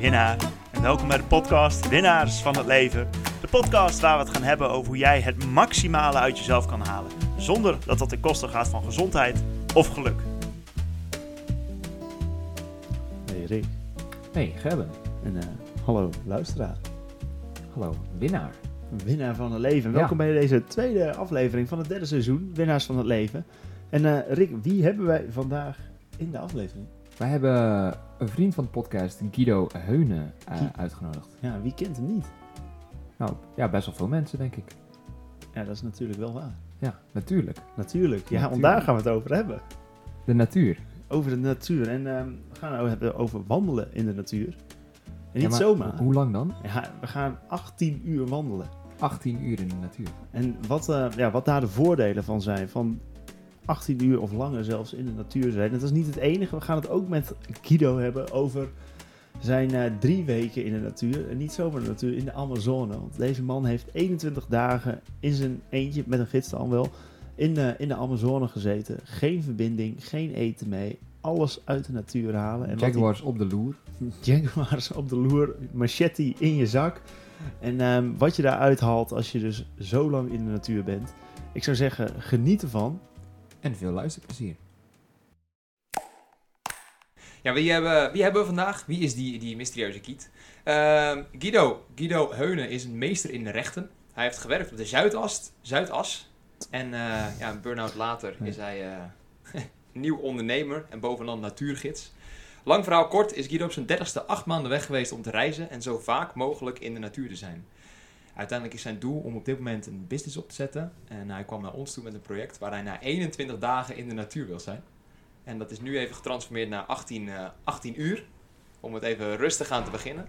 Winnaar en welkom bij de podcast Winnaars van het Leven. De podcast waar we het gaan hebben over hoe jij het maximale uit jezelf kan halen. Zonder dat dat ten koste gaat van gezondheid of geluk. Hey Rick. Hey, Gerben. En eh, hallo luisteraar. Hallo, winnaar. Winnaar van het leven. Ja. Welkom bij deze tweede aflevering van het derde seizoen. Winnaars van het leven. En eh, Rick, wie hebben wij vandaag in de aflevering? Wij hebben een vriend van de podcast, Guido Heunen, eh, uitgenodigd. Ja, wie kent hem niet? Nou, ja, best wel veel mensen, denk ik. Ja, dat is natuurlijk wel waar. Ja, natuurlijk. Natuurlijk. Ja, want daar gaan we het over hebben. De natuur. Over de natuur. En ehm, we gaan het hebben over wandelen in de natuur. En niet Ja, maar zomaar. Hoe lang dan? Ja, we gaan 18 uur wandelen. 18 uur in de natuur. En wat, eh, ja, wat daar de voordelen van zijn, van 18 uur of langer zelfs in de natuur zijn. En dat is niet het enige. We gaan het ook met Guido hebben over zijn eh, drie weken in de natuur. En niet zomaar de natuur, in de Amazone. Want deze man heeft 21 dagen in zijn eentje, met een gids dan wel, in, eh, in de Amazone gezeten. Geen verbinding, geen eten mee. Alles uit de natuur halen. En Jaguars op de loer. Jaguars op de loer, machete in je zak. En ehm, wat je daaruit haalt als je dus zo lang in de natuur bent. Ik zou zeggen, geniet ervan. En veel luisterplezier. Ja, wie hebben, wie hebben we vandaag? Wie is die, die mysterieuze kiet? Ehm, Guido. Guido Heunen is een meester in de rechten. Hij heeft gewerkt op de Zuidas. Zuidas. En eh, ja, een burn-out later is hij eh, nieuw ondernemer en bovenal natuurgids. Lang verhaal kort is Guido op zijn dertigste acht maanden weg geweest om te reizen en zo vaak mogelijk in de natuur te zijn. Uiteindelijk is zijn doel om op dit moment een business op te zetten. En hij kwam naar ons toe met een project waar hij na 21 dagen in de natuur wil zijn. En dat is nu even getransformeerd naar 18, eh, 18 uur. Om het even rustig aan te beginnen.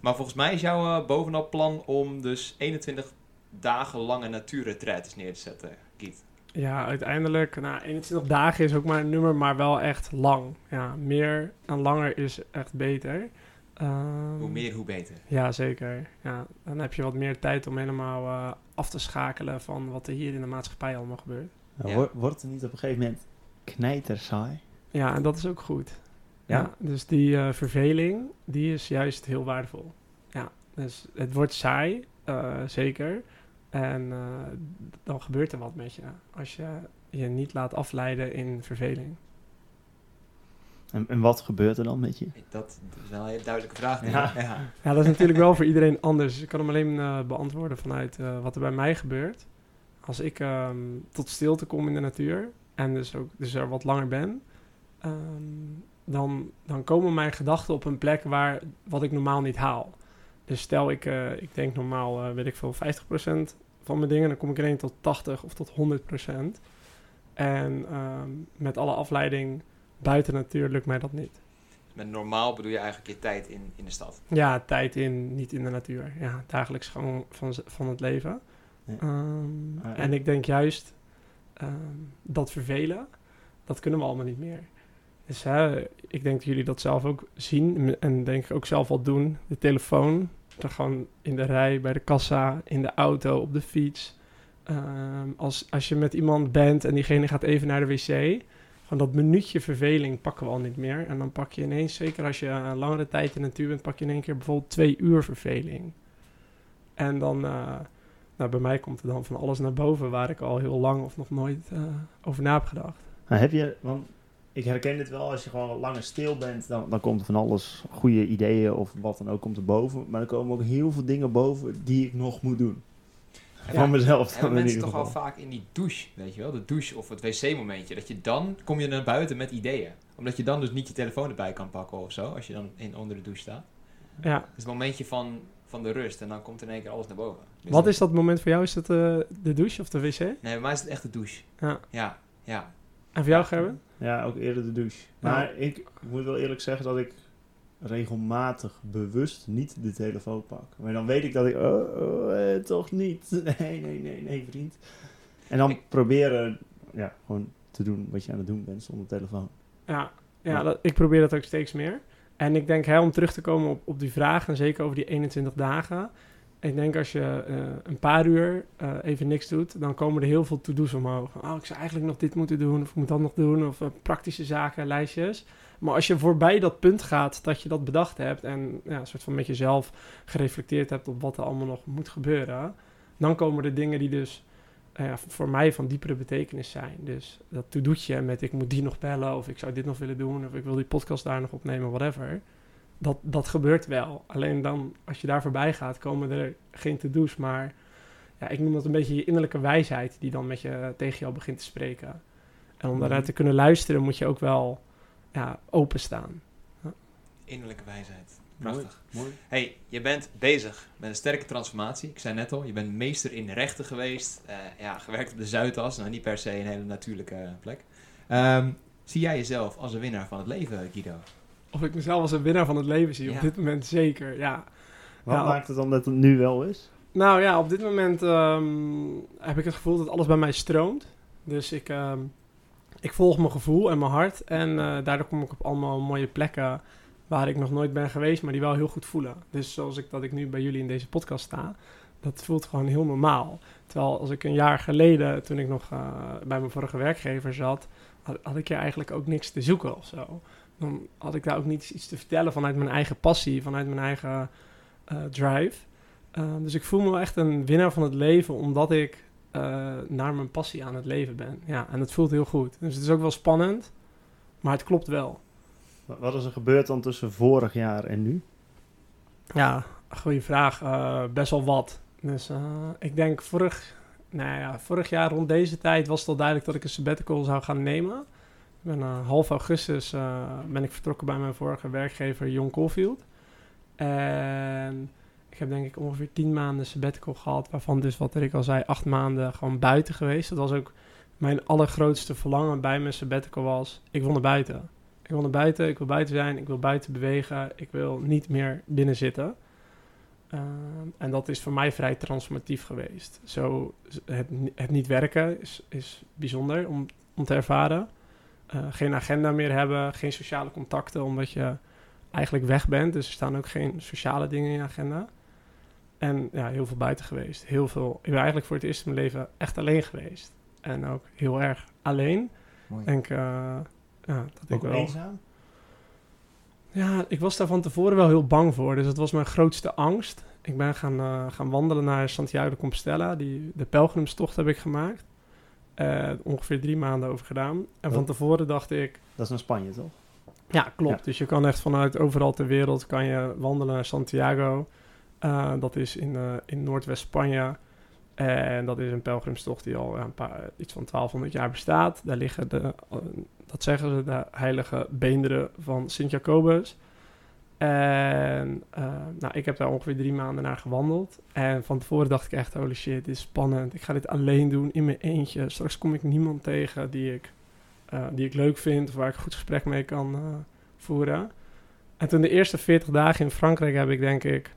Maar volgens mij is jouw eh, bovenal plan om dus 21 dagen lange natuurretreats neer te zetten, Giet. Ja, uiteindelijk, nou, 21 dagen is ook maar een nummer, maar wel echt lang. Ja, meer en langer is echt beter. Ehm, Hoe meer, hoe beter. Ja, zeker. Ja, dan heb je wat meer tijd om helemaal eh, af te schakelen van wat er hier in de maatschappij allemaal gebeurt. Ja. Wordt het niet op een gegeven moment knijter saai? Ja, en dat is ook goed. Ja? Ja, dus die eh, verveling, die is juist heel waardevol. Ja, dus het wordt saai, eh, zeker. En eh, dan gebeurt er wat met je als je je niet laat afleiden in verveling. En, en wat gebeurt er dan met je? Dat is wel een hele duidelijke vraag. Ja. ja. Ja, dat is natuurlijk wel voor iedereen anders. Ik kan hem alleen eh, beantwoorden vanuit eh, wat er bij mij gebeurt. Als ik ehm, tot stilte kom in de natuur en dus ook dus er wat langer ben, ehm, dan, dan komen mijn gedachten op een plek waar wat ik normaal niet haal. Dus stel ik, eh, ik denk normaal, eh, weet ik veel, 50% van mijn dingen, dan kom ik ineens tot 80 of tot 100%. En ehm, met alle afleiding buiten natuur lukt mij dat niet. Met normaal bedoel je eigenlijk je tijd in, in de stad. Ja, tijd in, niet in de natuur. Ja, dagelijks gang van, van het leven. Ja. Ehm, Ah, en ik denk juist ehm, dat vervelen, dat kunnen we allemaal niet meer. Dus hè, ik denk dat jullie dat zelf ook zien en denk ik ook zelf wel doen. De telefoon, dan gewoon in de rij, bij de kassa, in de auto, op de fiets. Ehm, als, als je met iemand bent en diegene gaat even naar de wc, van dat minuutje verveling pakken we al niet meer. En dan pak je ineens, zeker als je een langere tijd in de natuur bent, pak je in één keer bijvoorbeeld twee uur verveling. En dan, eh, nou bij mij komt er dan van alles naar boven waar ik al heel lang of nog nooit eh, over na heb gedacht. Heb je, want ik herken dit wel, als je gewoon langer stil bent, dan, dan komt er van alles, goede ideeën of wat dan ook komt er boven. Maar er komen ook heel veel dingen boven die ik nog moet doen. Van mezelf En dan in mensen ieder toch wel geval. vaak in die douche, weet je wel? De douche of het wc-momentje. Dat je dan, kom je naar buiten met ideeën. Omdat je dan dus niet je telefoon erbij kan pakken of zo. Als je dan in, onder de douche staat. Ja, Het is het momentje van, van de rust. En dan komt in één keer alles naar boven. Dus wat dan- is dat moment voor jou? Is het eh, de douche of de wc? Nee, bij mij is het echt de douche. Ja. Ja, ja. En voor jou, Gerben? Ja, ook eerder de douche. Ja. Maar ik moet wel eerlijk zeggen dat ik regelmatig bewust niet de telefoon pak. Maar dan weet ik dat ik, oh, oh, eh, toch niet. Nee, nee, nee, nee, vriend. En dan Ik- proberen, ja, gewoon te doen wat je aan het doen bent zonder telefoon. Ja, ja Ja. Dat, ik probeer dat ook steeds meer. En ik denk, hè, om terug te komen op, op die vraag, en zeker over die 21 dagen. Ik denk als je eh, een paar uur eh, even niks doet, dan komen er heel veel to-do's omhoog. Oh, ik zou eigenlijk nog dit moeten doen, of ik moet dat nog doen, of eh, praktische zaken, lijstjes. Maar als je voorbij dat punt gaat dat je dat bedacht hebt en ja, een soort van met jezelf gereflecteerd hebt op wat er allemaal nog moet gebeuren, dan komen er dingen die dus eh, voor mij van diepere betekenis zijn. Dus dat to-doetje met ik moet die nog bellen, of ik zou dit nog willen doen, of ik wil die podcast daar nog opnemen, whatever. Dat, dat gebeurt wel. Alleen dan, als je daar voorbij gaat, komen er geen to-do's, maar ja, ik noem dat een beetje je innerlijke wijsheid die dan met je tegen jou begint te spreken. En om daarnaar te kunnen luisteren moet je ook wel ja, openstaan. Innerlijke wijsheid. Mooi, Prachtig. mooi. Hey, je bent bezig met een sterke transformatie. Ik zei net al, je bent meester in de rechten geweest. Eh, ja, gewerkt op de Zuidas. Nou, niet per se een hele natuurlijke plek. Ehm, zie jij jezelf als een winnaar van het leven, Guido? Of ik mezelf als een winnaar van het leven zie, Ja. op dit moment zeker, ja. Wat Ja, maakt het dan dat het nu wel is? Nou ja, op dit moment ehm, heb ik het gevoel dat alles bij mij stroomt. Dus ik, ehm, ik volg mijn gevoel en mijn hart. En eh, daardoor kom ik op allemaal mooie plekken waar ik nog nooit ben geweest, maar die wel heel goed voelen. Dus zoals ik dat ik nu bij jullie in deze podcast sta, dat voelt gewoon heel normaal. Terwijl als ik een jaar geleden, toen ik nog eh, bij mijn vorige werkgever zat, had, ik hier eigenlijk ook niks te zoeken of zo. Dan had ik daar ook niet iets te vertellen vanuit mijn eigen passie, vanuit mijn eigen eh, drive. Dus ik voel me wel echt een winnaar van het leven, omdat ik naar mijn passie aan het leven ben. Ja, en het voelt heel goed. Dus het is ook wel spannend, maar het klopt wel. Wat is er gebeurd dan tussen vorig jaar en nu? Ja, goede vraag. Uh, best wel wat. Dus uh, ik denk vorig, nou ja, vorig jaar rond deze tijd was het al duidelijk dat ik een sabbatical zou gaan nemen. Ik ben uh, half augustus ben ik vertrokken bij mijn vorige werkgever Jon Caulfield. En ik heb denk ik ongeveer tien maanden sabbatical gehad, waarvan dus wat ik al zei, acht maanden gewoon buiten geweest. Dat was ook mijn allergrootste verlangen bij mijn sabbatical was, ik wil naar buiten. Ik wil naar buiten, ik wil buiten zijn, ik wil buiten bewegen, ik wil niet meer binnen zitten. Uh, en dat is voor mij vrij transformatief geweest. Zo, het, het niet werken is, is bijzonder om, om te ervaren. Uh, geen agenda meer hebben, geen sociale contacten, omdat je eigenlijk weg bent. Dus er staan ook geen sociale dingen in je agenda. En ja, heel veel buiten geweest. Heel veel. Ik ben eigenlijk voor het eerst in mijn leven echt alleen geweest. En ook heel erg alleen. Mooi. Denk, uh, ja, dat Ook ik wel. eenzaam? Ja, ik was daar van tevoren wel heel bang voor. Dus dat was mijn grootste angst. Ik ben gaan, uh, gaan wandelen naar Santiago de Compostela. Die, de pelgrimstocht heb ik gemaakt. Uh, ongeveer drie maanden over gedaan. En van Oh. tevoren dacht ik... Dat is naar Spanje, toch? Ja, klopt. Ja. Dus je kan echt vanuit overal ter wereld kan je wandelen naar Santiago. Uh, dat is in, uh, in Noordwest-Spanje. En dat is een pelgrimstocht die al ja, een paar, iets van 1200 jaar bestaat. Daar liggen de, dat zeggen ze, de heilige beenderen van Sint-Jacobus. En uh, nou, ik heb daar ongeveer drie maanden naar gewandeld. En van tevoren dacht ik echt, holy shit, dit is spannend. Ik ga dit alleen doen, in mijn eentje. Straks kom ik niemand tegen die ik, die ik leuk vind... of waar ik een goed gesprek mee kan voeren. En toen de eerste 40 dagen in Frankrijk heb ik denk ik...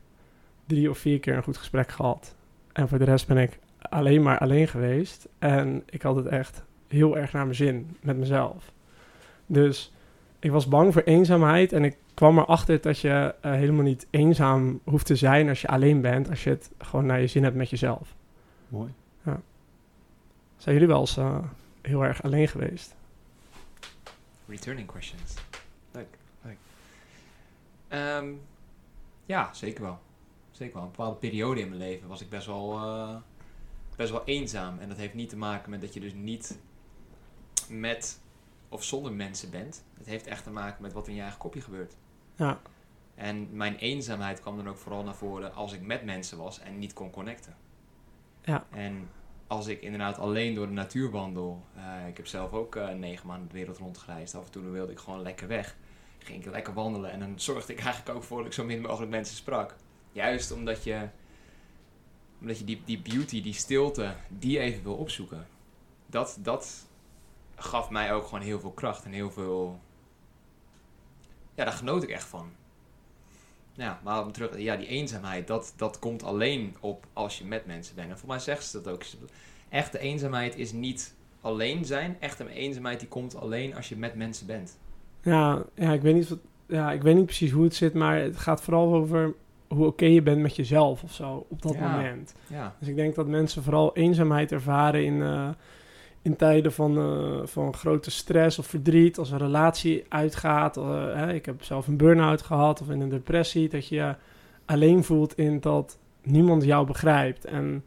drie of vier keer een goed gesprek gehad. En voor de rest ben ik alleen maar alleen geweest. En ik had het echt heel erg naar mijn zin met mezelf. Dus ik was bang voor eenzaamheid en ik kwam erachter dat je uh, helemaal niet eenzaam hoeft te zijn als je alleen bent, als je het gewoon naar je zin hebt met jezelf. Mooi. Ja. Zijn jullie wel eens uh, heel erg alleen geweest? Returning questions. Leuk, leuk. Um, ja, zeker wel. Zeker wel. Een bepaalde periode in mijn leven was ik best wel, uh, best wel eenzaam. En dat heeft niet te maken met dat je dus niet met of zonder mensen bent. Het heeft echt te maken met wat in je eigen kopje gebeurt. Ja. En mijn eenzaamheid kwam dan ook vooral naar voren als ik met mensen was en niet kon connecten. Ja. En als ik inderdaad alleen door de natuur wandel. Uh, ik heb zelf ook uh, negen maanden de wereld rondgereisd. Af en toe wilde ik gewoon lekker weg. Ging ik lekker wandelen en dan zorgde ik eigenlijk ook voor dat ik zo min mogelijk mensen sprak. Juist omdat je, omdat je die, die beauty, die stilte, die even wil opzoeken. Dat, dat gaf mij ook gewoon heel veel kracht en heel veel... Ja, daar genoot ik echt van. Ja, maar om terug, ja, die eenzaamheid, dat, dat komt alleen op als je met mensen bent. En voor mij zeggen ze dat ook. Echte eenzaamheid is niet alleen zijn. Echte eenzaamheid die komt alleen als je met mensen bent. Ja, ja, ik weet niet wat, ja, ik weet niet precies hoe het zit, maar het gaat vooral over hoe oké je bent met jezelf of zo op dat Ja. moment. Ja. Dus ik denk dat mensen vooral eenzaamheid ervaren in, eh, in tijden van, eh, van grote stress of verdriet. Als een relatie uitgaat. eh, hè, ik heb zelf een burn-out gehad of in een depressie. Dat je je alleen voelt in dat niemand jou begrijpt. En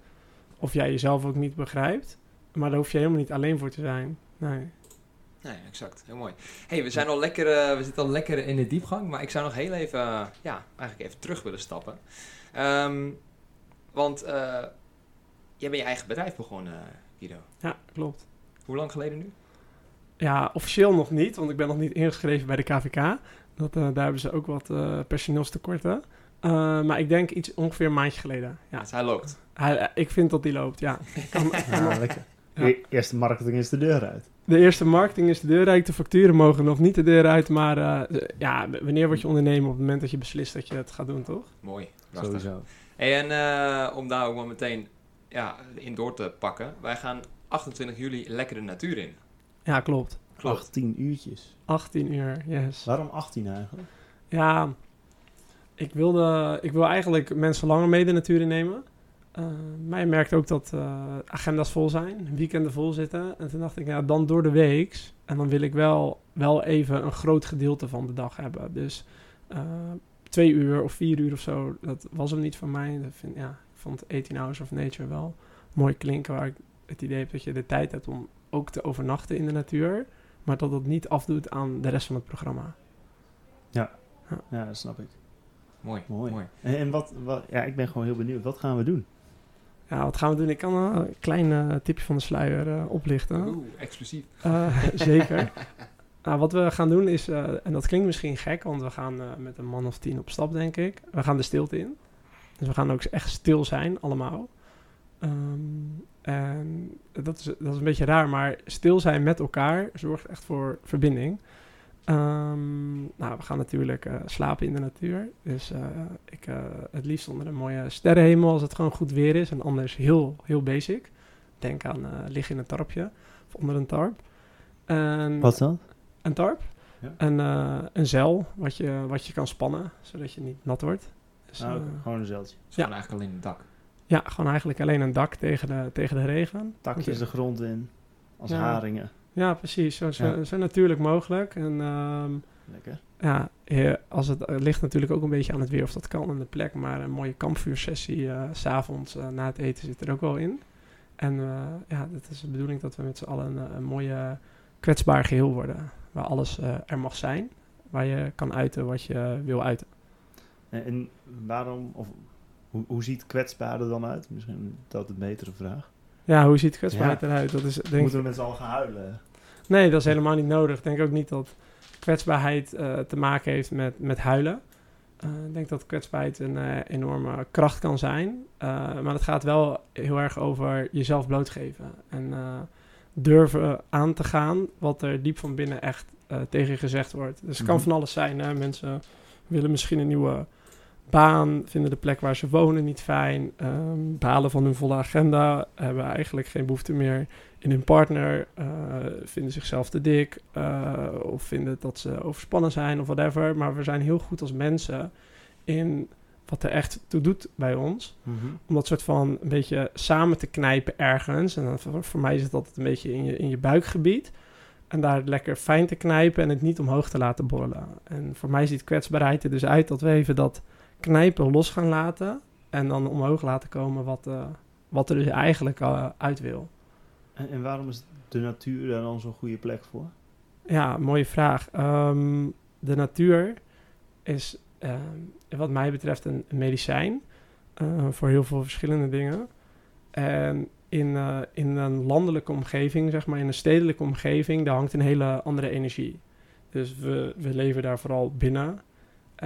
of jij jezelf ook niet begrijpt. Maar daar hoef je helemaal niet alleen voor te zijn. Nee. Nee, exact. Heel mooi. hey, we zijn al lekker, eh, we zitten al lekker in de diepgang, maar ik zou nog heel even, eh, ja, eigenlijk even terug willen stappen. Ehm, want eh, jij bent je eigen bedrijf begonnen, Guido. Ja, klopt. Hoe lang geleden nu? Ja, officieel nog niet, want ik ben nog niet ingeschreven bij de KVK. Dat, eh, daar hebben ze ook wat eh, personeelstekorten. Eh, maar ik denk iets ongeveer een maandje geleden. Ja. Dus hij loopt. Hij, ik vind dat die loopt, ja. Kan- Ja, lekker. Ja. E- Eerste marketing is de deur uit. De eerste marketing is de deur uit. De facturen mogen nog niet de deur uit. Maar eh, ja, wanneer word je ondernemer? Op het moment dat je beslist dat je het gaat doen, toch? Mooi. Prachtig. Sowieso. Hey, en eh, om daar ook wel meteen ja, in door te pakken. Wij gaan 28 juli lekker de natuur in. Ja, klopt. 18 uurtjes. 18 uur, yes. Waarom 18 eigenlijk? Ja, ik wilde, ik wil eigenlijk mensen langer mee de natuur innemen. Eh, maar je merkt ook dat eh, agenda's vol zijn, weekenden vol zitten. En toen dacht ik, ja, dan door de weeks. En dan wil ik wel, wel even een groot gedeelte van de dag hebben. Dus eh, twee uur of vier uur of zo, dat was hem niet van mij. Dat vind, ja, ik vond 18 Hours of Nature wel mooi klinken. Waar ik het idee heb dat je de tijd hebt om ook te overnachten in de natuur. Maar dat dat niet afdoet aan de rest van het programma. Ja, dat snap ik. Mooi. Mooi. Mooi. En, en wat, wat, ja, ik ben gewoon heel benieuwd. Wat gaan we doen? Ja, wat gaan we doen? Ik kan eh, een klein eh, tipje van de sluier eh, oplichten. Oeh, exclusief. Zeker. nou, wat we gaan doen is, en dat klinkt misschien gek, want we gaan met een man of tien op stap, denk ik. We gaan de stilte in. Dus we gaan ook echt stil zijn, allemaal. Ehm, en dat is, dat is een beetje raar, maar stil zijn met elkaar zorgt echt voor verbinding. Ehm, nou, we gaan natuurlijk eh, slapen in de natuur. Dus eh, ik, eh, het liefst onder een mooie sterrenhemel als het gewoon goed weer is. En anders heel, heel basic. Denk aan eh, liggen in een tarpje of onder een tarp. En Wat dan? Een tarp. Ja. En eh, een zeil wat je, wat je kan spannen, zodat je niet nat wordt. Dus, Nou, eh, gewoon een zeiltje. Is gewoon eigenlijk alleen het dak. ja, gewoon eigenlijk alleen een dak tegen de, tegen de regen. Takjes de grond in. Als Ja. haringen. Ja, precies. Zo, zo, Ja. zo natuurlijk mogelijk. En ehm, Lekker. ja, eh, als het eh, ligt natuurlijk ook een beetje aan het weer of dat kan en de plek. Maar een mooie kampvuursessie eh, s s'avonds eh, na het eten zit er ook wel in. En eh, ja, het is de bedoeling dat we met z'n allen een, een mooie kwetsbaar geheel worden. Waar alles eh, er mag zijn. Waar je kan uiten wat je wil uiten. En, en waarom, of hoe, hoe ziet kwetsbaar er dan uit? Misschien dat een betere vraag. Ja, hoe ziet kwetsbaarheid eruit? Dat is denk Moeten we met z'n allen gaan huilen? Nee, dat is helemaal niet nodig. Ik denk ook niet dat kwetsbaarheid eh, te maken heeft met, met huilen. Eh, ik denk dat kwetsbaarheid een eh, enorme kracht kan zijn. Maar het gaat wel heel erg over jezelf blootgeven. En durven aan te gaan wat er diep van binnen echt tegen je gezegd wordt. Dus het kan Mhm. van alles zijn. Hè? Mensen willen misschien een nieuwe baan, vinden de plek waar ze wonen niet fijn, ehm, balen van hun volle agenda, hebben eigenlijk geen behoefte meer in hun partner, eh, vinden zichzelf te dik eh, of vinden dat ze overspannen zijn of whatever. Maar we zijn heel goed als mensen in wat er echt toe doet bij ons. Om dat soort van een beetje samen te knijpen ergens. En dan voor, voor mij is het altijd een beetje in je, in je buikgebied. En daar lekker fijn te knijpen en het niet omhoog te laten borrelen. En voor mij ziet kwetsbaarheid er dus uit dat we even dat knijpen los gaan laten. En dan omhoog laten komen wat, eh, wat er dus eigenlijk eh, uit wil. En, en waarom is de natuur daar dan zo'n goede plek voor? Ja, mooie vraag. Ehm, de natuur is ehm, wat mij betreft een medicijn eh, voor heel veel verschillende dingen. En in, eh, in een landelijke omgeving, zeg maar, in een stedelijke omgeving, daar hangt een hele andere energie. Dus we, we leven daar vooral binnen.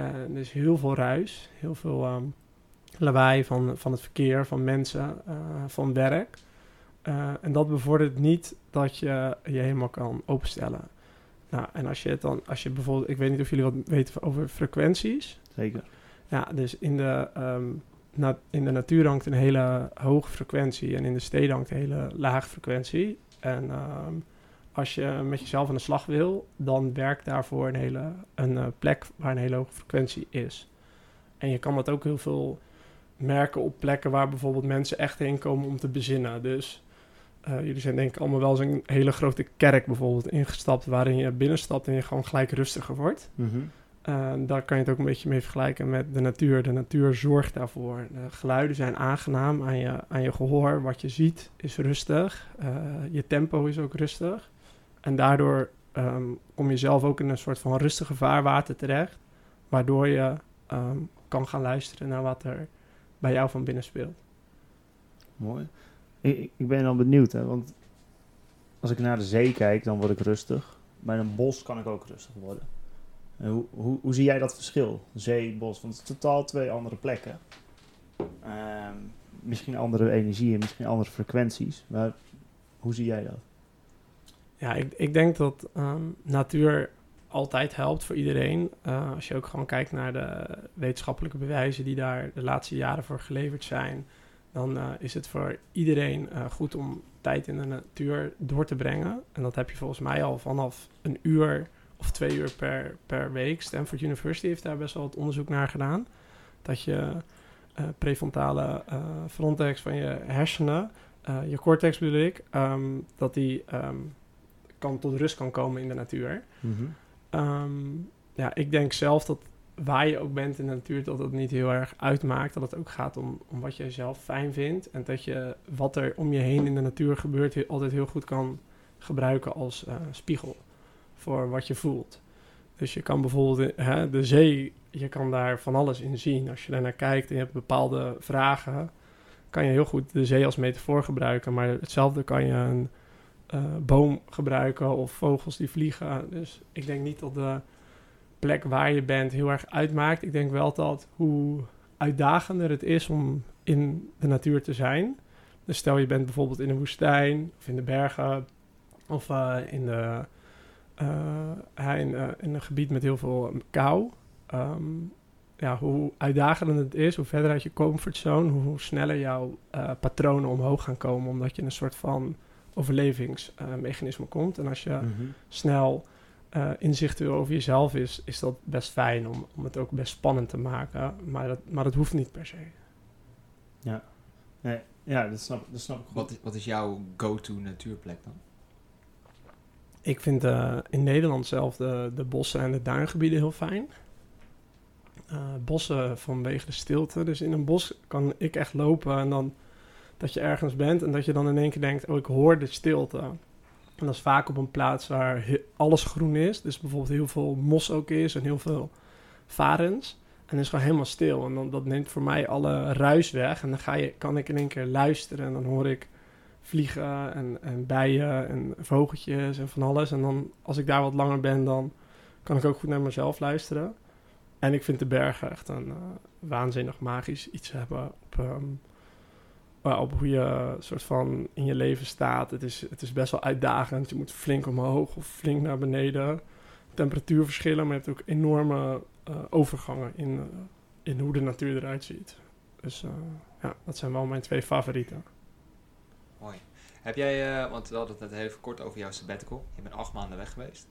Er is heel veel ruis, heel veel ehm, lawaai van, van het verkeer, van mensen, eh, van werk. Eh, en dat bevordert niet dat je je helemaal kan openstellen. Nou, en als je het dan, als je bijvoorbeeld, ik weet niet of jullie wat weten over frequenties. Zeker. Ja, dus in de, ehm, na- in de natuur hangt een hele hoge frequentie en in de steden hangt een hele lage frequentie. En ehm, als je met jezelf aan de slag wil, dan werkt daarvoor een, hele, een eh, plek waar een hele hoge frequentie is. En je kan dat ook heel veel merken op plekken waar bijvoorbeeld mensen echt heen komen om te bezinnen. Dus eh, jullie zijn denk ik allemaal wel eens een hele grote kerk bijvoorbeeld ingestapt, waarin je binnenstapt en je gewoon gelijk rustiger wordt. Mhm. Uh, daar kan je het ook een beetje mee vergelijken met de natuur. De natuur zorgt daarvoor. De geluiden zijn aangenaam aan je, aan je gehoor. Wat je ziet is rustig. Uh, je tempo is ook rustig. En daardoor um, kom je zelf ook in een soort van rustige vaarwater terecht. Waardoor je um, kan gaan luisteren naar wat er bij jou van binnen speelt. Mooi. Ik, ik ben dan benieuwd, hè, want als ik naar de zee kijk, dan word ik rustig. Bij een bos kan ik ook rustig worden. En hoe, hoe, hoe zie jij dat verschil? Zee, bos, want het is totaal twee andere plekken. Uh, misschien andere energieën, misschien andere frequenties. Maar hoe zie jij dat? Ja, ik, ik denk dat um, natuur altijd helpt voor iedereen. Uh, als je ook gewoon kijkt naar de wetenschappelijke bewijzen die daar de laatste jaren voor geleverd zijn, dan uh, is het voor iedereen uh, goed om tijd in de natuur door te brengen. En dat heb je volgens mij al vanaf een uur of twee uur per, per week. Stanford University heeft daar best wel wat onderzoek naar gedaan. Dat je prefrontale frontex van je hersenen, je cortex bedoel ik, um, dat die um, kan tot rust kan komen in de natuur. Mhm. Mm -hmm. um, ja, ik denk zelf dat waar je ook bent in de natuur, dat het niet heel erg uitmaakt. Dat het ook gaat om, om wat je zelf fijn vindt. En dat je wat er om je heen in de natuur gebeurt, heel, altijd heel goed kan gebruiken als spiegel voor wat je voelt. Dus je kan bijvoorbeeld hè, de zee, je kan daar van alles in zien. Als je daar naar kijkt en je hebt bepaalde vragen, kan je heel goed de zee als metafoor gebruiken. Maar hetzelfde kan je een uh, boom gebruiken of vogels die vliegen. Dus ik denk niet dat de plek waar je bent heel erg uitmaakt. Ik denk wel dat hoe uitdagender het is om in de natuur te zijn. Dus stel je bent bijvoorbeeld in een woestijn of in de bergen of uh, in de uh, in, een gebied met heel veel kou. Um, ja, hoe uitdagender het is, hoe verder uit je comfortzone, hoe sneller jouw patronen omhoog gaan komen, omdat je een soort van overlevingsmechanisme komt. En als je Mhm. snel inzicht wil over jezelf is, is dat best fijn om, om het ook best spannend te maken. Maar dat, maar dat hoeft niet per se. Ja, nee, ja dat, snap, dat snap ik goed. Wat, wat is jouw go-to natuurplek dan? Ik vind uh, in Nederland zelf de, de bossen en de duingebieden heel fijn. Uh, bossen vanwege de stilte. Dus in een bos kan ik echt lopen en dan dat je ergens bent en dat je dan in één keer denkt: Oh, ik hoor de stilte. En dat is vaak op een plaats waar alles groen is. Dus bijvoorbeeld heel veel mos ook is en heel veel varens. En het is gewoon helemaal stil. En dan, dat neemt voor mij alle ruis weg. En dan ga je, kan ik in één keer luisteren en dan hoor ik vliegen en, en bijen en vogeltjes en van alles. En dan, als ik daar wat langer ben, dan kan ik ook goed naar mezelf luisteren. En ik vind de bergen echt een uh, waanzinnig magisch iets hebben op, um, op hoe je soort van in je leven staat. Het is, het is best wel uitdagend. Je moet flink omhoog of flink naar beneden. Temperatuurverschillen, maar je hebt ook enorme uh, overgangen in, in hoe de natuur eruit ziet. Dus ja, dat zijn wel mijn twee favorieten. Mooi. Heb jij, want we hadden het net even kort over jouw sabbatical. Je bent acht maanden weg geweest.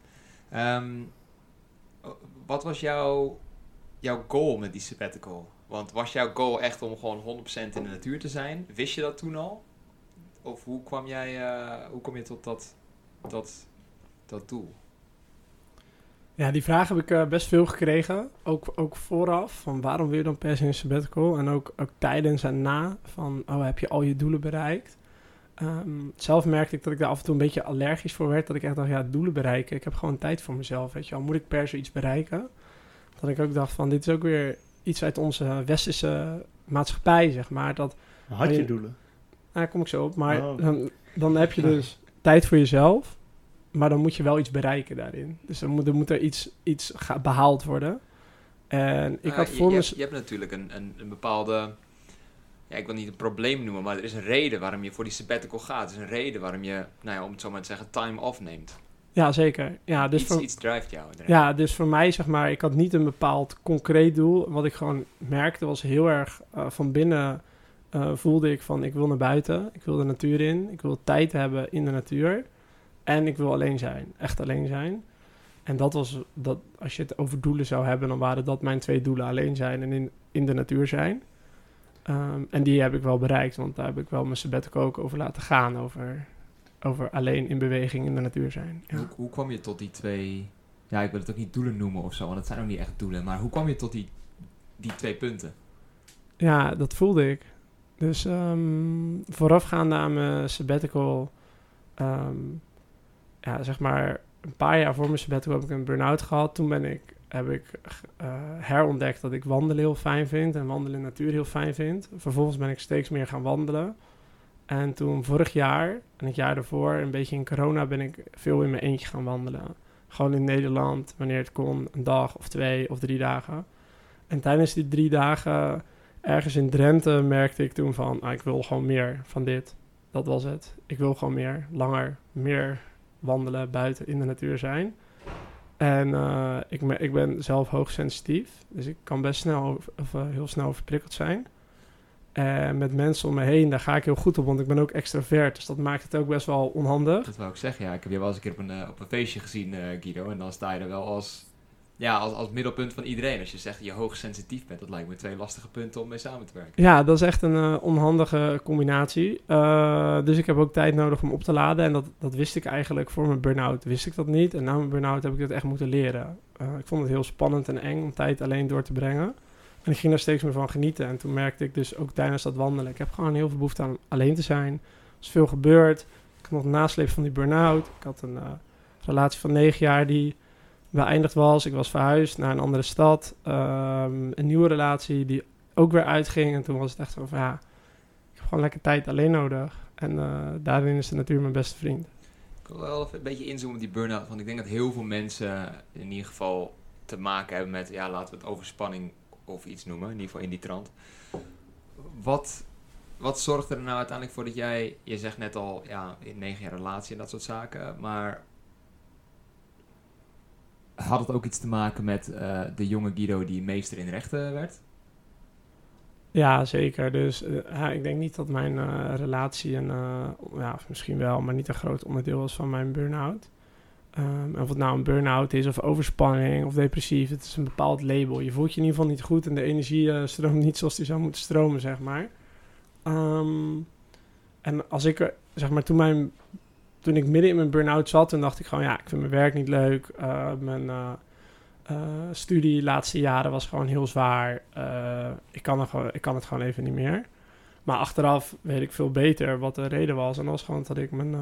Um, wat was jouw, jouw goal met die sabbatical? Want was jouw goal echt om gewoon 100% in de natuur te zijn? Wist je dat toen al? Of hoe kwam jij, uh, hoe kom je tot dat, dat, dat doel? Ja, die vraag heb ik uh, best veel gekregen. Ook, ook vooraf. Van waarom wil je dan per se een sabbatical? En ook, ook tijdens en na. Van, oh, heb je al je doelen bereikt? Um, zelf merkte ik dat ik daar af en toe een beetje allergisch voor werd. Dat ik echt dacht, ja, doelen bereiken. Ik heb gewoon tijd voor mezelf, weet je wel. Moet ik per se iets bereiken? Dat ik ook dacht van, dit is ook weer iets uit onze westerse maatschappij, zeg maar. Dat, Had je doelen? Daar kom ik zo op. Maar oh. dan, dan heb je dus tijd voor jezelf. Maar dan moet je wel iets bereiken daarin. Dus dan moet er, moet er iets, iets behaald worden. En ik had je, voor je, me... hebt, je hebt natuurlijk een, een, een bepaalde... Ja, ik wil niet een probleem noemen, maar er is een reden waarom je voor die sabbatical gaat. Er is een reden waarom je, nou ja, om het zo maar te zeggen, time off neemt. Ja, zeker. Ja, dus iets, voor, iets jou. Ja, dus voor mij, zeg maar, ik had niet een bepaald concreet doel. Wat ik gewoon merkte was heel erg uh, van binnen uh, voelde ik van, ik wil naar buiten. Ik wil de natuur in. Ik wil tijd hebben in de natuur. En ik wil alleen zijn. Echt alleen zijn. En dat was, dat, als je het over doelen zou hebben, dan waren dat mijn twee doelen. Alleen zijn en in, in de natuur zijn. Ehm, en die heb ik wel bereikt, want daar heb ik wel mijn sabbatical ook over laten gaan. Over, over alleen in beweging in de natuur zijn. Ja. Hoe, hoe kwam je tot die twee... Ja, ik wil het ook niet doelen noemen of zo, want het zijn ook niet echt doelen. Maar hoe kwam je tot die, die twee punten? Ja, dat voelde ik. Dus ehm, voorafgaande aan mijn sabbatical, ehm, ja, zeg maar een paar jaar voor mijn sabbatical heb ik een burn-out gehad. Toen ben ik, heb ik eh, herontdekt dat ik wandelen heel fijn vind en wandelen in de natuur heel fijn vind. Vervolgens ben ik steeds meer gaan wandelen. En toen vorig jaar en het jaar daarvoor, een beetje in corona, ben ik veel in mijn eentje gaan wandelen. Gewoon in Nederland, wanneer het kon, een dag of twee of drie dagen. En tijdens die drie dagen ergens in Drenthe merkte ik toen van, ah, ik wil gewoon meer van dit. Dat was het. Ik wil gewoon meer, langer, meer wandelen, buiten in de natuur zijn. En eh, ik, ik ben zelf hoogsensitief, dus ik kan best snel of, eh, heel snel overprikkeld zijn. En met mensen om me heen, daar ga ik heel goed op, want ik ben ook extravert. Dus dat maakt het ook best wel onhandig. Dat wou ik zeggen, ja. Ik heb je wel eens een keer op een, eh, op een feestje gezien, eh, Guido. En dan sta je er wel als, ja, als, als middelpunt van iedereen. Als je zegt dat je hoogsensitief bent, dat lijkt me twee lastige punten om mee samen te werken. Ja, dat is echt een onhandige combinatie. Dus ik heb ook tijd nodig om op te laden. En dat, dat wist ik eigenlijk voor mijn burn-out. Wist ik dat niet. En na mijn burn-out heb ik dat echt moeten leren. Ik vond het heel spannend en eng om tijd alleen door te brengen. En ik ging daar steeds meer van genieten. En toen merkte ik dus ook tijdens dat wandelen... ik heb gewoon heel veel behoefte aan alleen te zijn. Er is veel gebeurd. Ik had nog nasleep van die burn-out. Ik had een eh, relatie van negen jaar die beëindigd was. Ik was verhuisd naar een andere stad. Ehm, een nieuwe relatie die ook weer uitging. En toen was het echt zo van ja, ik heb gewoon lekker tijd alleen nodig. En eh, daarin is de natuur mijn beste vriend. Ik wil wel even een beetje inzoomen op die burn-out. Want ik denk dat heel veel mensen in ieder geval te maken hebben met, ja, laten we het overspanning of iets noemen. In ieder geval in die trant. Wat, wat zorgt er nou uiteindelijk voor dat jij, je zegt net al, ja, in negen jaar relatie en dat soort zaken. Maar had het ook iets te maken met eh, de jonge Guido die meester in rechten werd? Ja, zeker. Dus eh, ik denk niet dat mijn eh, relatie een, ja, misschien wel, maar niet een groot onderdeel was van mijn burn-out. Ehm, en of het nou een burn-out is of overspanning of depressief, het is een bepaald label. Je voelt je in ieder geval niet goed en de energie eh, stroomt niet zoals die zou moeten stromen, zeg maar. Ehm, en als ik, zeg maar, toen, mijn, toen ik midden in mijn burn-out zat, toen dacht ik gewoon, ja, ik vind mijn werk niet leuk. Eh, mijn eh, studie laatste jaren was gewoon heel zwaar. Ik, kan gewoon, ik kan het gewoon even niet meer. Maar achteraf weet ik veel beter wat de reden was. En dat was gewoon dat ik mijn...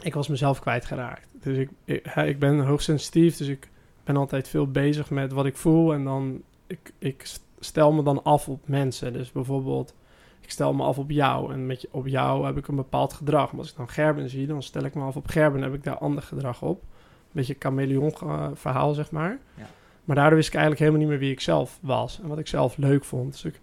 ik was mezelf kwijtgeraakt. Dus ik, ik, ik ben hoogsensitief, dus ik ben altijd veel bezig met wat ik voel. En dan, ik, ik stel me dan af op mensen. Dus bijvoorbeeld, ik stel me af op jou. En met op jou heb ik een bepaald gedrag. Maar als ik dan Gerben zie, dan stel ik me af op Gerben. En heb ik daar ander gedrag op. Een beetje chameleon verhaal, zeg maar. Ja. Maar daardoor wist ik eigenlijk helemaal niet meer wie ik zelf was. En wat ik zelf leuk vond. Dus ik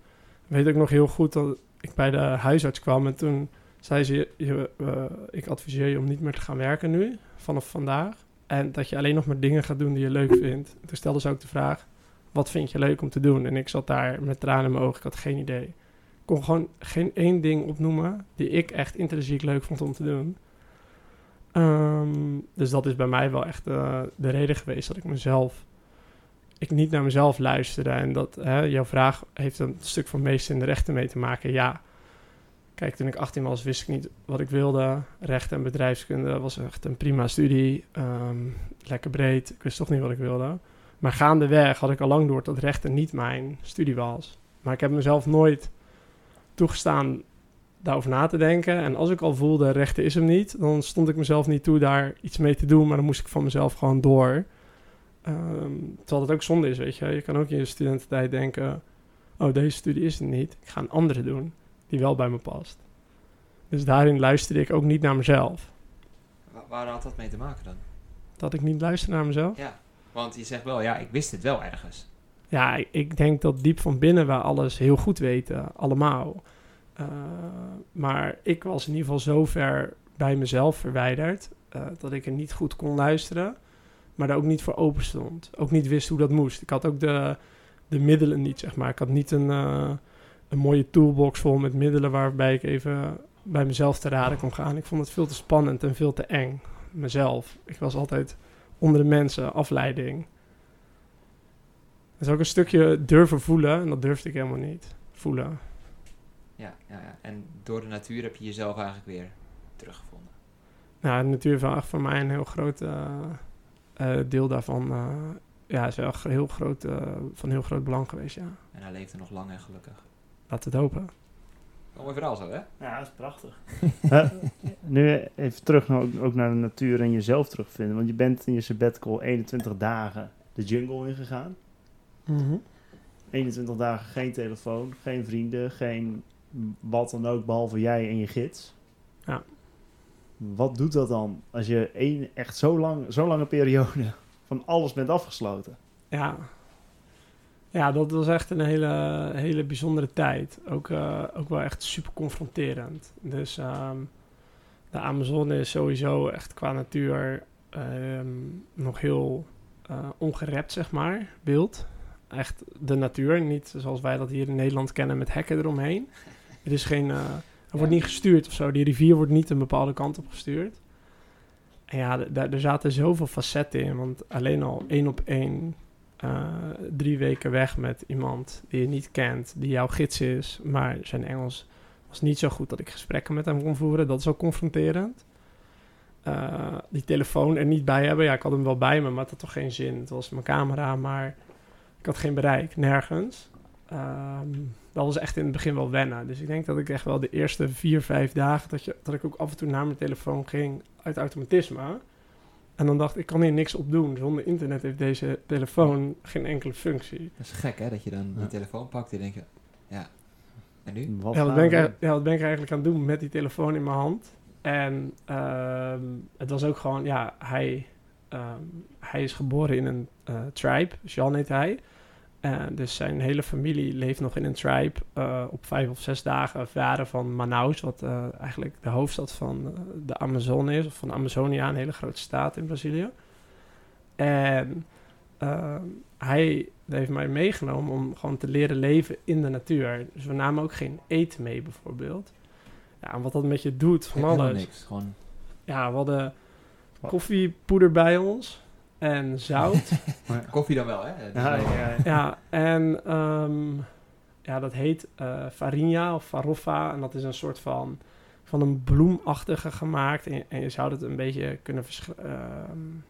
weet ook nog heel goed dat ik bij de huisarts kwam. En toen zei ze, je, eh, ik adviseer je om niet meer te gaan werken nu, vanaf vandaag. En dat je alleen nog maar dingen gaat doen die je leuk vindt. Toen stelde ze ook de vraag, wat vind je leuk om te doen? En ik zat daar met tranen in mijn ogen, ik had geen idee. Ik kon gewoon geen één ding opnoemen die ik echt intrinsiek leuk vond om te doen. Ehm, dus dat is bij mij wel echt eh, de reden geweest dat ik mezelf, ik niet naar mezelf luisterde. En dat, hè, jouw vraag heeft een stuk van meester in de rechten mee te maken. Ja, Kijk, toen ik 18 was, wist ik niet wat ik wilde. Recht en bedrijfskunde was echt een prima studie. Ehm, lekker breed. Ik wist toch niet wat ik wilde. Maar gaandeweg had ik al lang door dat rechten niet mijn studie was. Maar ik heb mezelf nooit toegestaan daarover na te denken. En als ik al voelde, rechten is hem niet, dan stond ik mezelf niet toe daar iets mee te doen. Maar dan moest ik van mezelf gewoon door. Ehm, terwijl dat ook zonde is, weet je. Je kan ook in je studententijd denken... Oh, deze studie is het niet. Ik ga een andere doen die wel bij me past. Dus daarin luisterde ik ook niet naar mezelf. Wa- waar had dat mee te maken dan? Dat ik niet luister naar mezelf. Ja, want je zegt wel, ja, ik wist het wel ergens. Ja, ik, ik denk dat diep van binnen we alles heel goed weten, allemaal. Eh, maar ik was in ieder geval zo ver bij mezelf verwijderd eh, dat ik er niet goed kon luisteren, maar daar ook niet voor open stond. Ook niet wist hoe dat moest. Ik had ook de, de middelen niet, zeg maar. Ik had niet een, eh, een mooie toolbox vol met middelen waarbij ik even bij mezelf te raden kon gaan. Ik vond het veel te spannend en veel te eng. Mezelf. Ik was altijd onder de mensen, afleiding. Het is ook een stukje durven voelen en dat durfde ik helemaal niet. Voelen. Ja, ja, ja. En door de natuur heb je jezelf eigenlijk weer teruggevonden. Nou, de natuur is voor mij een heel groot eh, eh, deel daarvan. eh, ja, is wel heel groot, van heel groot belang geweest, ja. En hij leefde nog lang en gelukkig. Laten we het hopen. Een mooi verhaal zo, hè? Ja, dat is prachtig. Nu even terug naar, ook naar de natuur en jezelf terugvinden. Want je bent in je sabbatical 21 dagen de jungle ingegaan. 21 dagen geen telefoon, geen vrienden, geen wat dan ook, behalve jij en je gids. Ja. Wat doet dat dan als je één, echt zo, lang, zo lange periode van alles bent afgesloten? Ja. Ja, dat was echt een hele, hele bijzondere tijd. Ook, eh, ook wel echt super confronterend. Dus ehm, de Amazone is sowieso echt qua natuur ehm, nog heel eh, ongerept, zeg maar, beeld. Echt de natuur, niet zoals wij dat hier in Nederland kennen met hekken eromheen. Er is geen... er wordt niet gestuurd of zo. Die rivier wordt niet een bepaalde kant op gestuurd. En ja, daar er zaten zoveel facetten in. Want alleen al één op één eh, drie weken weg met iemand die je niet kent, die jouw gids is, maar zijn Engels was niet zo goed dat ik gesprekken met hem kon voeren. Dat is ook confronterend. Eh, die telefoon er niet bij hebben. Ja, ik had hem wel bij me, maar het had toch geen zin. Het was mijn camera, maar ik had geen bereik, nergens. Ehm, dat was echt in het begin wel wennen. Dus ik denk dat ik echt wel de eerste vier, vijf dagen... dat, je, dat ik ook af en toe naar mijn telefoon ging uit automatisme. En dan dacht ik, ik kan hier niks op doen. Zonder internet heeft deze telefoon geen enkele functie. Dat is gek, hè? Dat je dan Ja. je telefoon pakt en denk je... Ja. En nu? Wat Ja wat, gaan ben ik, ja, wat ben ik eigenlijk aan het doen met die telefoon in mijn hand? En ehm, het was ook gewoon, ja, hij, ehm, hij is geboren in een eh, tribe, Jean heet hij. Dus zijn hele familie leeft nog in een tribe eh, op vijf of zes dagen varen van Manaus, wat eh, eigenlijk de hoofdstad van eh, de Amazone is, of van Amazonia, een hele grote staat in Brazilië. En ehm, hij heeft mij meegenomen om gewoon te leren leven in de natuur. Dus we namen ook geen eten mee, bijvoorbeeld. Ja, en wat dat met je doet, van alles. niks. Gewoon... Ja, we hadden koffiepoeder bij ons en zout. Koffie dan wel, hè? Ja, wel- ja, ja. ja, en ehm, ja, dat heet eh farinha of farofa. En dat is een soort van, van een bloemachtige gemaakt. En, en je zou het een beetje kunnen verschillen.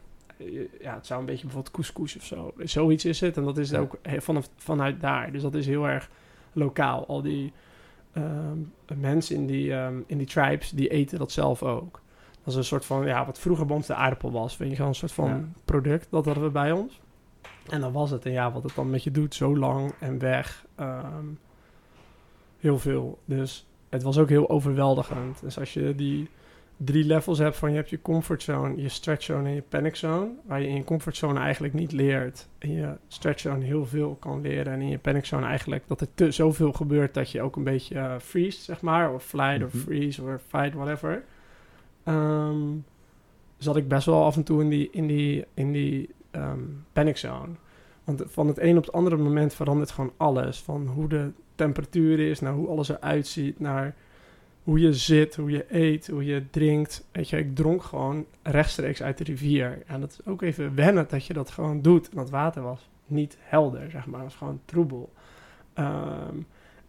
ja, het zou een beetje bijvoorbeeld couscous of zo. Zoiets is het. En dat is Ja. ook vanaf, vanuit daar. Dus dat is heel erg lokaal. Al die ehm, mensen in die, ehm, in die tribes, die eten dat zelf ook. Dat is een soort van, ja, wat vroeger bij ons de aardappel was. Weet je wel, een soort van Ja. product. Dat hadden we bij ons. En dan was het. En ja, wat het dan met je doet, zo lang en weg. ehm, heel veel. Dus het was ook heel overweldigend. Dus als je die drie levels hebt van je hebt je comfortzone, je stretchzone en je paniczone. Waar je in je comfortzone eigenlijk niet leert. In je stretchzone heel veel kan leren. En in je paniczone eigenlijk dat er te, zoveel gebeurt dat je ook een beetje uh, freeze, zeg maar. Of flight of Mhm. freeze of fight, whatever. Ehm, zat ik best wel af en toe in die, in die, in die ehm, panic zone. Want van het een op het andere moment verandert gewoon alles. Van hoe de temperatuur is, naar hoe alles eruit ziet, naar hoe je zit, hoe je eet, hoe je drinkt. Weet je, ik dronk gewoon rechtstreeks uit de rivier. En dat is ook even wennen dat je dat gewoon doet. Dat water was niet helder, zeg maar. Het was gewoon troebel. Ehm,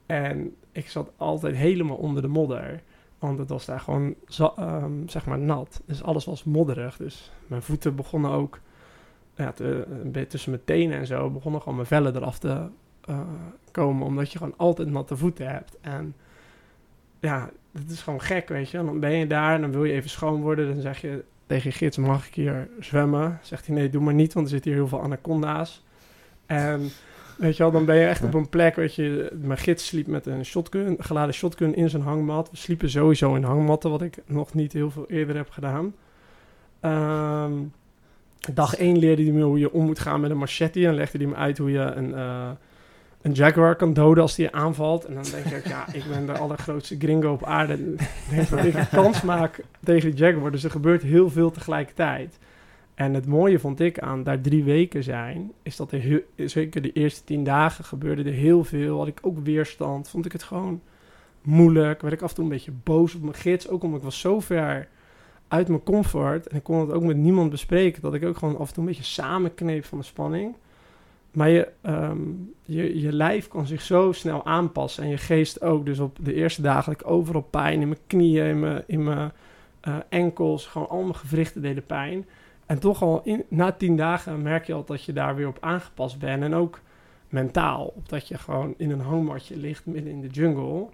en ik zat altijd helemaal onder de modder. Want het was daar gewoon, ehm, zeg maar, nat. Dus alles was modderig. Dus mijn voeten begonnen ook, ja, te, beetje tussen mijn tenen en zo, begonnen gewoon mijn vellen eraf te eh, komen. Omdat je gewoon altijd natte voeten hebt. En ja, het is gewoon gek, weet je. En dan ben je daar en dan wil je even schoon worden. Dan zeg je tegen je gids, mag ik hier zwemmen? Zegt hij, nee, doe maar niet, want er zitten hier heel veel anaconda's. En weet je wel, dan ben je echt op een plek, weet je. Mijn gids sliep met een shotgun, geladen shotgun in zijn hangmat. We sliepen sowieso in hangmatten, wat ik nog niet heel veel eerder heb gedaan. Ehm, dag 1 leerde hij me hoe je om moet gaan met een machete. En legde hij me uit hoe je een, eh, een jaguar kan doden als die je aanvalt. En dan denk ik, ja, ik ben de allergrootste gringo op aarde. Ik denk dat ik een kans maak tegen die jaguar. Dus er gebeurt heel veel tegelijkertijd. En het mooie vond ik aan daar drie weken zijn, is dat er zeker de eerste tien dagen gebeurde er heel veel. Had ik ook weerstand, vond ik het gewoon moeilijk. Werd ik af en toe een beetje boos op mijn gids, ook omdat ik was zo ver uit mijn comfort. En ik kon het ook met niemand bespreken. Dat ik ook gewoon af en toe een beetje samenkneep van de spanning. Maar je, ehm, je, je lijf kan zich zo snel aanpassen. En je geest ook. Dus op de eerste dagen had ik overal pijn in mijn knieën, in mijn, in mijn eh, enkels. Gewoon al mijn gewrichten deden pijn. En toch al in, na tien dagen merk je al dat je daar weer op aangepast bent. En ook mentaal. Omdat je gewoon in een hangmatje ligt midden in de jungle.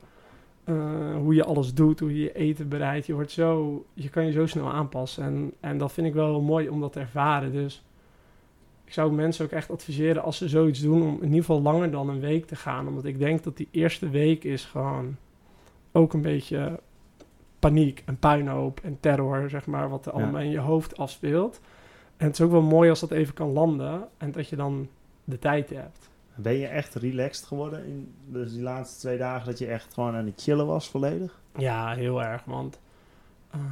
Uh, hoe je alles doet, hoe je je eten bereidt. Je, wordt zo, je kan je zo snel aanpassen. En, en dat vind ik wel mooi om dat te ervaren. Dus ik zou mensen ook echt adviseren als ze zoiets doen... om in ieder geval langer dan een week te gaan. Omdat ik denk dat die eerste week is gewoon ook een beetje paniek en puinhoop en terror, zeg maar... wat er Ja. allemaal in je hoofd afspeelt. En het is ook wel mooi als dat even kan landen... en dat je dan de tijd hebt. Ben je echt relaxed geworden in dus die laatste twee dagen dat je echt gewoon aan het chillen was volledig? Ja, heel erg. Want ehm,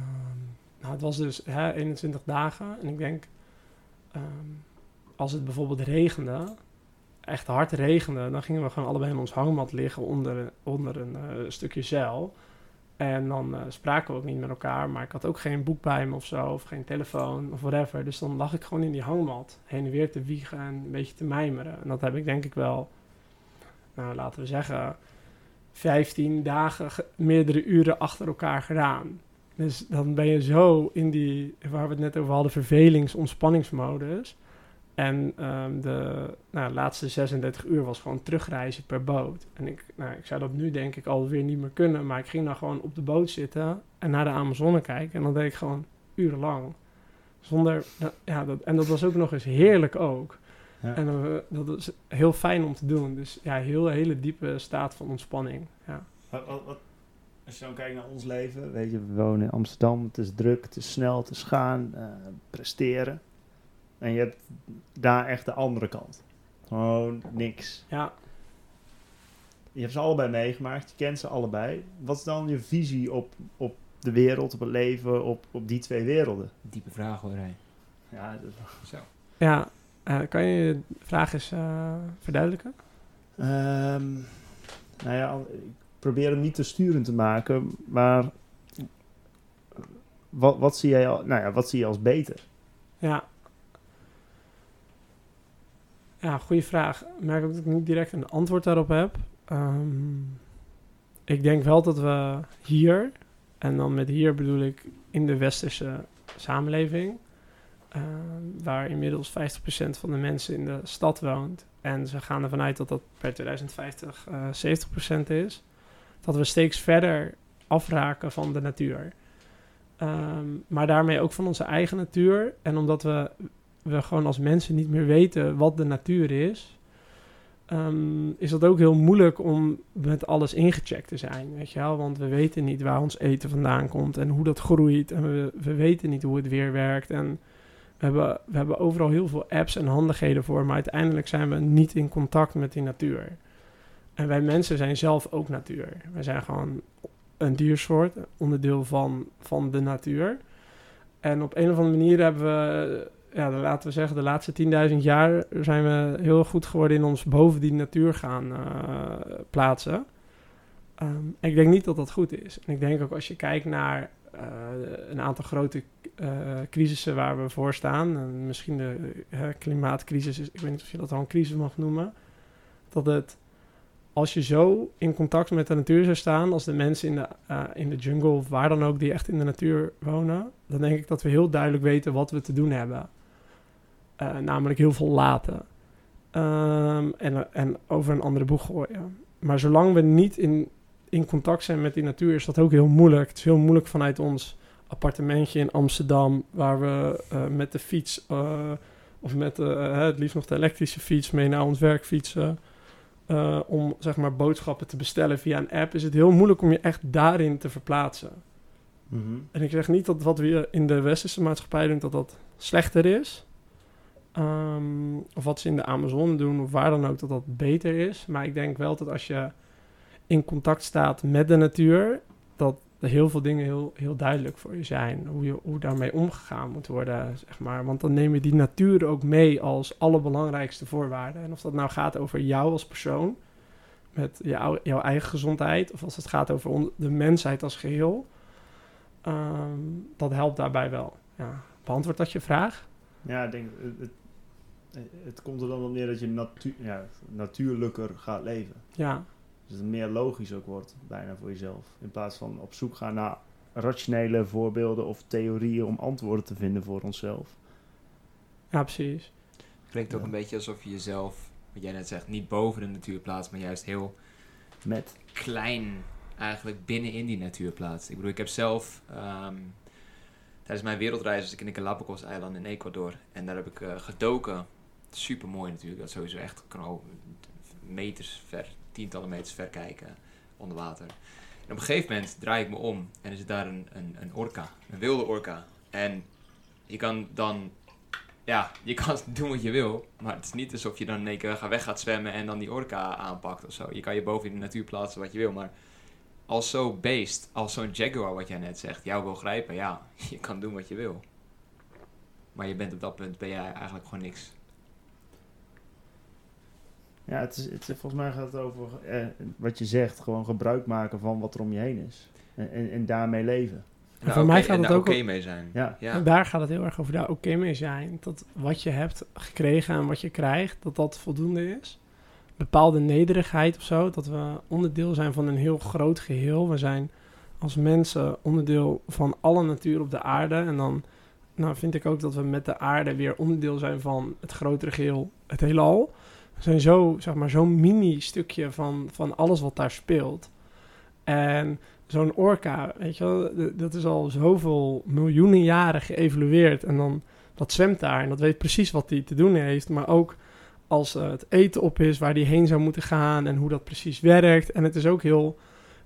nou, het was dus hè, 21 dagen. En ik denk, ehm, als het bijvoorbeeld regende, echt hard regende, dan gingen we gewoon allebei in ons hangmat liggen onder, onder een eh, stukje zeil. En dan eh, spraken we ook niet met elkaar, maar ik had ook geen boek bij me of zo, of geen telefoon of whatever. Dus dan lag ik gewoon in die hangmat, heen en weer te wiegen en een beetje te mijmeren. En dat heb ik denk ik wel, nou laten we zeggen, 15 dagen, ge- meerdere uren achter elkaar gedaan. Dus dan ben je zo in die, waar we het net over hadden, vervelings-ontspanningsmodus. En ehm, de nou, laatste 36 uur was gewoon terugreizen per boot. En ik, nou, ik zou dat nu denk ik alweer niet meer kunnen. Maar ik ging dan gewoon op de boot zitten en naar de Amazone kijken. En dan deed ik gewoon urenlang. Zonder, ja, dat, en dat was ook nog eens heerlijk ook. Ja. En eh, dat is heel fijn om te doen. Dus ja, heel hele diepe staat van ontspanning. Ja. Wat, wat, wat- als je dan kijkt naar ons leven, weet je, we wonen in Amsterdam, het is druk, het is snel, het is gaan, eh, presteren. En je hebt daar echt de andere kant. Gewoon niks. ja, Je hebt ze allebei meegemaakt, je kent ze allebei. Wat is dan je visie op, op de wereld, op het leven, op, op die twee werelden? Diepe vraag hoor, hij. Ja, dat- Zo. ja eh, kan je je vraag eens eh, verduidelijken? Ehm, nou ja, ik probeer hem niet te sturend te maken, maar wat, wat, zie jij al, nou ja, wat zie je als beter? Ja. Ja, goede vraag. Ik merk ook dat ik niet direct een antwoord daarop heb. Ehm, ik denk wel dat we hier, en dan met hier bedoel ik in de westerse samenleving, ehm, waar inmiddels 50% van de mensen in de stad woont, en ze gaan ervan uit dat dat per 2050 eh 70% is, dat we steeds verder afraken van de natuur. Ehm, maar daarmee ook van onze eigen natuur. En omdat we, we gewoon als mensen niet meer weten wat de natuur is, ehm, is dat ook heel moeilijk om met alles ingecheckt te zijn. Weet je wel? Want we weten niet waar ons eten vandaan komt en hoe dat groeit. En we, we weten niet hoe het weer werkt. En we hebben, we hebben overal heel veel apps en handigheden voor, maar uiteindelijk zijn we niet in contact met die natuur. En wij mensen zijn zelf ook natuur. Wij zijn gewoon een diersoort, onderdeel van, van de natuur. En op een of andere manier hebben we, ja, de- laten we zeggen, de laatste 10.000 jaar zijn we heel goed geworden in ons boven die natuur gaan eh, plaatsen. Ehm, ik denk niet dat dat goed is. En ik denk ook als je kijkt naar eh, een aantal grote eh crisissen waar we voor staan, en misschien de klimaatcrisis, is, ik weet niet of je dat al een crisis mag noemen, dat het als je zo in contact met de natuur zou staan, als de mensen in de, in de jungle of waar dan ook die echt in de natuur wonen, dan denk ik dat we heel duidelijk weten wat we te doen hebben. Eh, namelijk heel veel laten. Ehm, en, en over een andere boeg gooien. Maar zolang we niet in, in contact zijn met die natuur, is dat ook heel moeilijk. Het is heel moeilijk vanuit ons appartementje in Amsterdam, waar we eh, met de fiets, eh, of met het liefst nog de elektrische fiets, mee naar ons werk fietsen om zeg maar boodschappen te bestellen via een app, is het heel moeilijk om je echt daarin te verplaatsen. Mhm. En ik zeg niet dat wat we in de westerse maatschappij doen, dat dat slechter is. Ehm, of wat ze in de Amazone doen, of waar dan ook, dat dat beter is. Maar ik denk wel dat als je in contact staat met de natuur, dat heel veel dingen heel, heel duidelijk voor je zijn. Hoe, je, hoe daarmee omgegaan moet worden, zeg maar. Want dan neem je die natuur ook mee als allerbelangrijkste voorwaarde. En of dat nou gaat over jou als persoon, met jou, jouw eigen gezondheid, of als het gaat over de mensheid als geheel. ehm, dat helpt daarbij wel. Ja. Beantwoord dat je vraag? Ja, ik denk, het, het, komt er dan op neer dat je natu ja, natuurlijker gaat leven. Ja, Dus het meer logisch ook wordt, bijna voor jezelf. In plaats van op zoek gaan naar rationele voorbeelden of theorieën om antwoorden te vinden voor onszelf. ja precies. Klinkt ook Ja. een beetje alsof je jezelf, wat jij net zegt, niet boven de natuur plaatst, maar juist heel Met. klein eigenlijk binnenin die natuur plaatst. Ik bedoel, ik heb zelf ehm, tijdens mijn wereldreis was ik in de Galapagos-eilanden in Ecuador en daar heb ik eh, gedoken. Super mooi natuurlijk, dat is sowieso echt kan al meters ver, tientallen meters ver kijken onder water. En op een gegeven moment draai ik me om en er zit daar een, een, een orka, een wilde orka. En je kan dan, ja, je kan doen wat je wil, maar het is niet alsof je dan in één keer weg gaat zwemmen en dan die orka aanpakt of zo. Je kan je boven in de natuur plaatsen wat je wil, maar als zo'n beest, als zo'n jaguar wat jij net zegt, jou wil grijpen, ja, je kan doen wat je wil. Maar je bent op dat punt, ben jij eigenlijk gewoon niks. Ja, het is, het is- volgens mij gaat het over eh, wat je zegt, gewoon gebruik maken van wat er om je heen is. En, en, en daarmee leven. En voor daar mij gaat en het daar ook oké mee zijn. Ja. Ja. En daar gaat het heel erg over daar oké mee zijn. Dat wat je hebt gekregen en wat je krijgt, dat dat voldoende is. Bepaalde nederigheid of zo. Dat we onderdeel zijn van een heel groot geheel. We zijn als mensen onderdeel van alle natuur op de aarde. En dan nou, vind ik ook dat we met de aarde weer onderdeel zijn van het grotere geheel, het heelal. Zijn zo, zeg maar, zo'n mini stukje van, van alles wat daar speelt. En zo'n orka, weet je wel, dat is al zoveel miljoenen jaren geëvolueerd. En dan, dat zwemt daar en dat weet precies wat hij te doen heeft. Maar ook als eh, het eten op is, waar die heen zou moeten gaan en hoe dat precies werkt. En het is ook heel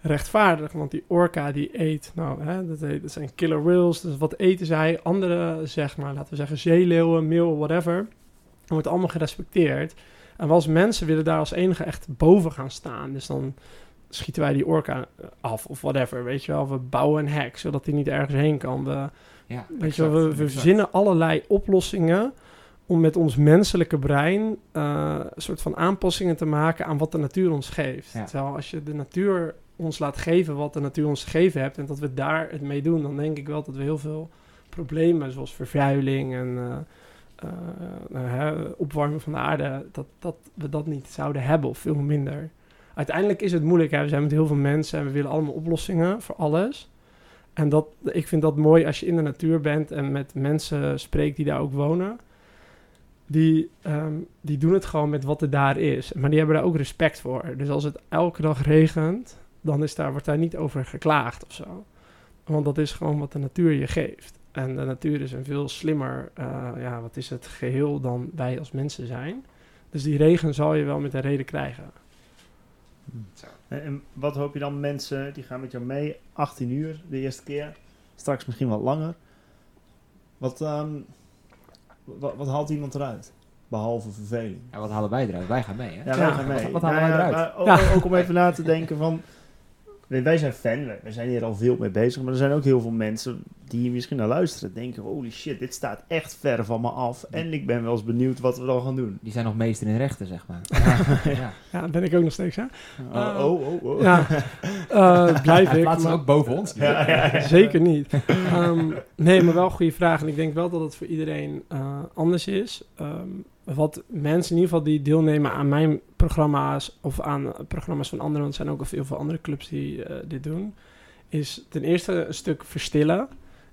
rechtvaardig, want die orka die eet, nou, hè, dat, zijn killer whales. Dus wat eten zij? Andere, zeg maar, laten we zeggen zeeleeuwen, meeuwen, whatever. Dat wordt allemaal gerespecteerd. En we als mensen willen daar als enige echt boven gaan staan. Dus dan schieten wij die orka af of whatever, weet je wel. We bouwen een hek, zodat hij niet ergens heen kan. We, Ja, weet je wel, we, we verzinnen allerlei oplossingen om met ons menselijke brein eh, een soort van aanpassingen te maken aan wat de natuur ons geeft. Ja. Terwijl als je de natuur ons laat geven wat de natuur ons gegeven hebt en dat we daar het mee doen, dan denk ik wel dat we heel veel problemen zoals vervuiling en eh, hè, opwarming van de aarde, dat, dat we dat niet zouden hebben of veel minder. Uiteindelijk is het moeilijk. Hè? We zijn met heel veel mensen en we willen allemaal oplossingen voor alles. En dat, ik vind dat mooi als je in de natuur bent en met mensen spreekt die daar ook wonen. Die, ehm, die doen het gewoon met wat er daar is. Maar die hebben daar ook respect voor. Dus als het elke dag regent, dan is daar, wordt daar niet over geklaagd of zo. Want dat is gewoon wat de natuur je geeft. En de natuur is een veel slimmer, eh, ja, wat is het, geheel dan wij als mensen zijn. Dus die regen zal je wel met een reden krijgen. Zo. En, wat hoop je dan mensen, die gaan met jou mee, 18 uur de eerste keer, straks misschien wat langer. Wat, ehm, wat, wat haalt iemand eruit? Behalve verveling. En wat halen wij eruit? Wij gaan mee, hè? Ja, Ja, wij gaan mee. wat- wat halen Nou wij ja, eruit? ook, Ja. ook om even na te denken van... Wij zijn fan, wij- wij zijn hier al veel mee bezig, maar er zijn ook heel veel mensen die hier misschien naar luisteren. Denken, holy shit, dit staat echt ver van me af. En ik ben wel eens benieuwd wat we dan gaan doen. Die zijn nog meester in rechten, zeg maar. ja. Ja, ben ik ook nog steeds, hè? Oh, oh, oh. oh. Ja, eh, blijf ik. plaatst maar- ook boven ons. Ja, ja, ja. Zeker niet. Ehm, nee, maar wel een goede vraag. En ik denk wel dat het voor iedereen eh, anders is. Ehm, wat mensen in ieder geval die deelnemen aan mijn programma's of aan programma's van anderen, want er zijn ook al veel veel andere clubs die eh, dit doen, is ten eerste een stuk verstillen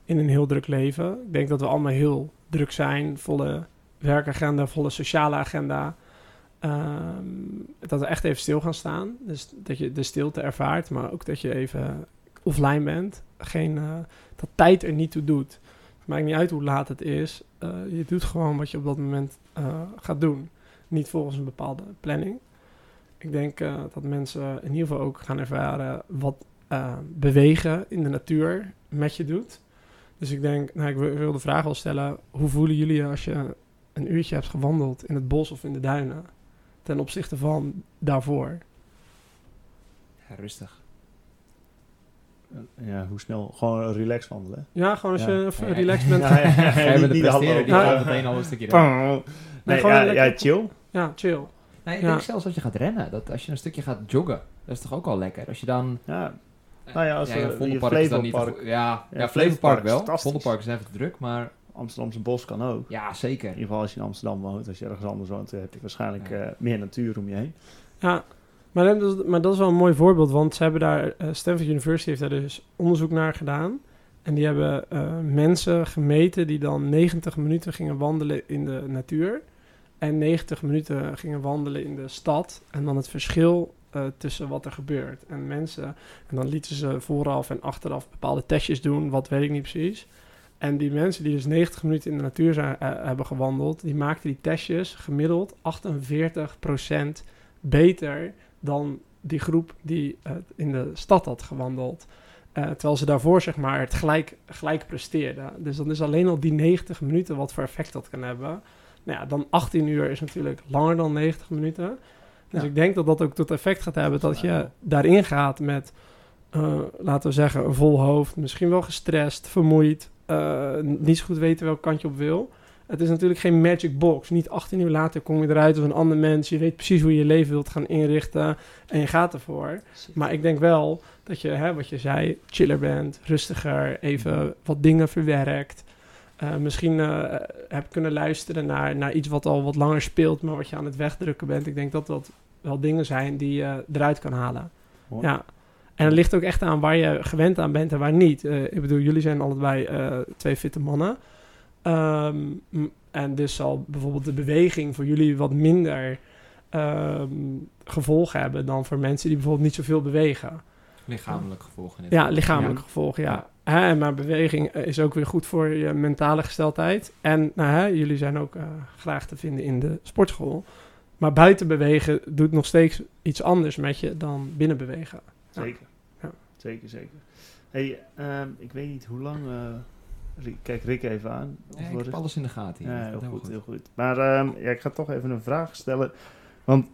in een heel druk leven. Ik denk dat we allemaal heel druk zijn, volle werkagenda, volle sociale agenda. Ehm, dat we echt even stil gaan staan. Dus dat je de stilte ervaart, maar ook dat je even offline bent. Geen, eh, dat tijd er niet toe doet. Maakt niet uit hoe laat het is. Eh, je doet gewoon wat je op dat moment eh, gaat doen. Niet volgens een bepaalde planning. Ik denk eh, dat mensen in ieder geval ook gaan ervaren wat bewegen in de natuur met je doet. Dus ik denk, nou, ik wil, de vraag wel stellen: hoe voelen jullie als je een uurtje hebt gewandeld in het bos of in de duinen? Ten opzichte van daarvoor. Ja, rustig. Ja, hoe snel? Gewoon relax wandelen. Ja, gewoon als Ja. je Ja, relaxed bent. Ja, ja, ja, die gaat meteen al een stukje Nee, Nee, gewoon ja, ja, chill. Ja, chill. Nee, ik Ja. denk zelfs als je gaat rennen, dat als je een stukje gaat joggen, dat is toch ook al lekker. Als je dan, Ja, Nou ja, als ja, Vondelpark is dan niet... Ja, ja, Ja, Flevopark wel. Vondelpark is even te druk, maar Amsterdamse bos kan ook. ja, In zeker. ieder geval als je in Amsterdam woont. Als je ergens anders woont, heb je waarschijnlijk Ja. eh, meer natuur om je heen. Ja, maar dat, maar dat is wel een mooi voorbeeld, want ze hebben daar, eh, Stanford University heeft daar dus onderzoek naar gedaan. En die hebben eh, mensen gemeten die dan 90 minuten gingen wandelen in de natuur. En 90 minuten gingen wandelen in de stad. En dan het verschil eh, tussen wat er gebeurt. En mensen, en dan lieten ze vooraf en achteraf bepaalde testjes doen, wat weet ik niet precies. En die mensen die dus 90 minuten in de natuur zijn, hebben gewandeld, die maakten die testjes gemiddeld 48% beter dan die groep die eh, in de stad had gewandeld. Eh, terwijl ze daarvoor zeg maar het gelijk, gelijk presteerden. Dus dan is alleen al die 90 minuten wat voor effect dat kan hebben. Nou ja, dan 18 uur is natuurlijk langer dan 90 minuten. Dus Ja. ik denk dat dat ook tot effect gaat hebben dat je daarin gaat met, eh, laten we zeggen, een vol hoofd. Misschien wel gestrest, vermoeid, niet zo goed weten welk kant je op wil. Het is natuurlijk geen magic box. Niet 18 uur later kom je eruit als een ander mens. Je weet precies hoe je je leven wilt gaan inrichten en je gaat ervoor. Maar ik denk wel dat je, hè, wat je zei, chiller bent, rustiger, even wat dingen verwerkt. Eh, misschien eh, heb kunnen luisteren naar, naar iets wat al wat langer speelt, maar wat je aan het wegdrukken bent. Ik denk dat dat wel dingen zijn die je eruit kan halen. Ja. En het ligt ook echt aan waar je gewend aan bent en waar niet. Eh, ik bedoel, jullie zijn allebei twee fitte mannen. Ehm, en dus zal bijvoorbeeld de beweging voor jullie wat minder ehm, gevolgen hebben dan voor mensen die bijvoorbeeld niet zoveel bewegen. Lichamelijk gevolgen. Ja, geval. lichamelijke gevolgen, ja. Ja. Hè, maar beweging eh, is ook weer goed voor je mentale gesteldheid. En nou, hè, jullie zijn ook eh, graag te vinden in de sportschool. Maar buiten bewegen doet nog steeds iets anders met je dan binnen bewegen. Ja. Zeker. Ja. Zeker, zeker. Hey, ehm, ik weet niet hoe lang... eh, kijk Rick even aan. Of Ja, ik heb alles in de gaten hier. Ja, heel goed, heel goed. Maar ehm, ja, ik ga toch even een vraag stellen. Want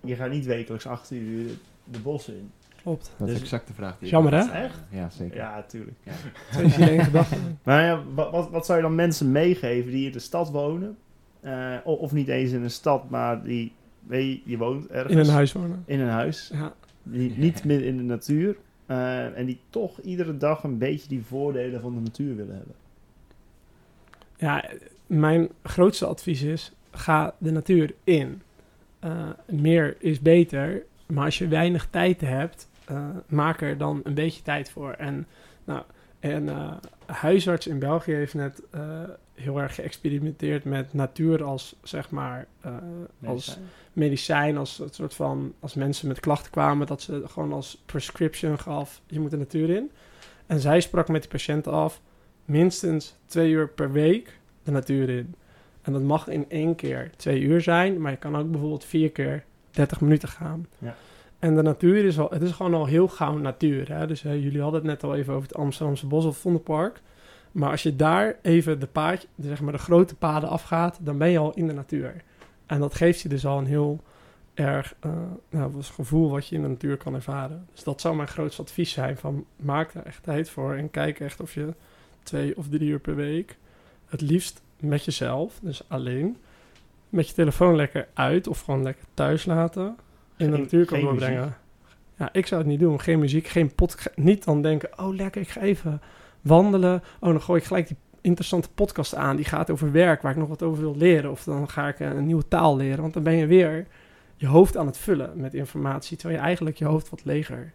je gaat niet wekelijks achter uur de bossen in. Klopt. Dat is Dus- exact de vraag die ik Jammer, hè? Echt? Ja, zeker. Ja, tuurlijk. Gedachte. Maar ja, wat, wat, wat zou je dan mensen meegeven die in de stad wonen? Eh, of niet eens in een stad, maar die, weet je, je woont ergens. In een huis wonen. In een huis. Ja. Die, niet midden in de natuur. Eh, en die toch iedere dag een beetje die voordelen van de natuur willen hebben. ja, mijn grootste advies is, ga de natuur in. Eh, meer is beter, maar als je weinig tijd hebt, eh, maak er dan een beetje tijd voor. En, nou, en huisarts in België heeft net heel erg geëxperimenteerd met natuur als, zeg maar, eh, als medicijn, als het soort van, als mensen met klachten kwamen, dat ze gewoon als prescription gaf, je moet de natuur in. En zij sprak met die patiënten af, minstens twee uur per week de natuur in. En dat mag in één keer twee uur zijn, maar je kan ook bijvoorbeeld vier keer 30 minuten gaan. Ja. En de natuur is al, het is gewoon al heel gauw natuur. Hè? Dus jullie hadden het net al even over het Amsterdamse Bos of Vondelpark. Maar als je daar even de zeg maar de grote paden afgaat, dan ben je al in de natuur. En dat geeft je dus al een heel erg eh, nou, gevoel wat je in de natuur kan ervaren. Dus dat zou mijn grootste advies zijn: van maak daar echt tijd voor en kijk echt of je twee of drie uur per week, het liefst met jezelf, dus alleen, met je telefoon lekker uit of gewoon lekker thuis laten, in de natuur kan doorbrengen. Ja, ik zou het niet doen. Geen muziek, geen pot. Niet dan denken: oh lekker, ik ga even wandelen. Oh, dan gooi ik gelijk die interessante podcast aan. Die gaat over werk, waar ik nog wat over wil leren. Of dan ga ik eh, een nieuwe taal leren. Want dan ben je weer je hoofd aan het vullen met informatie. Terwijl je eigenlijk je hoofd wat leger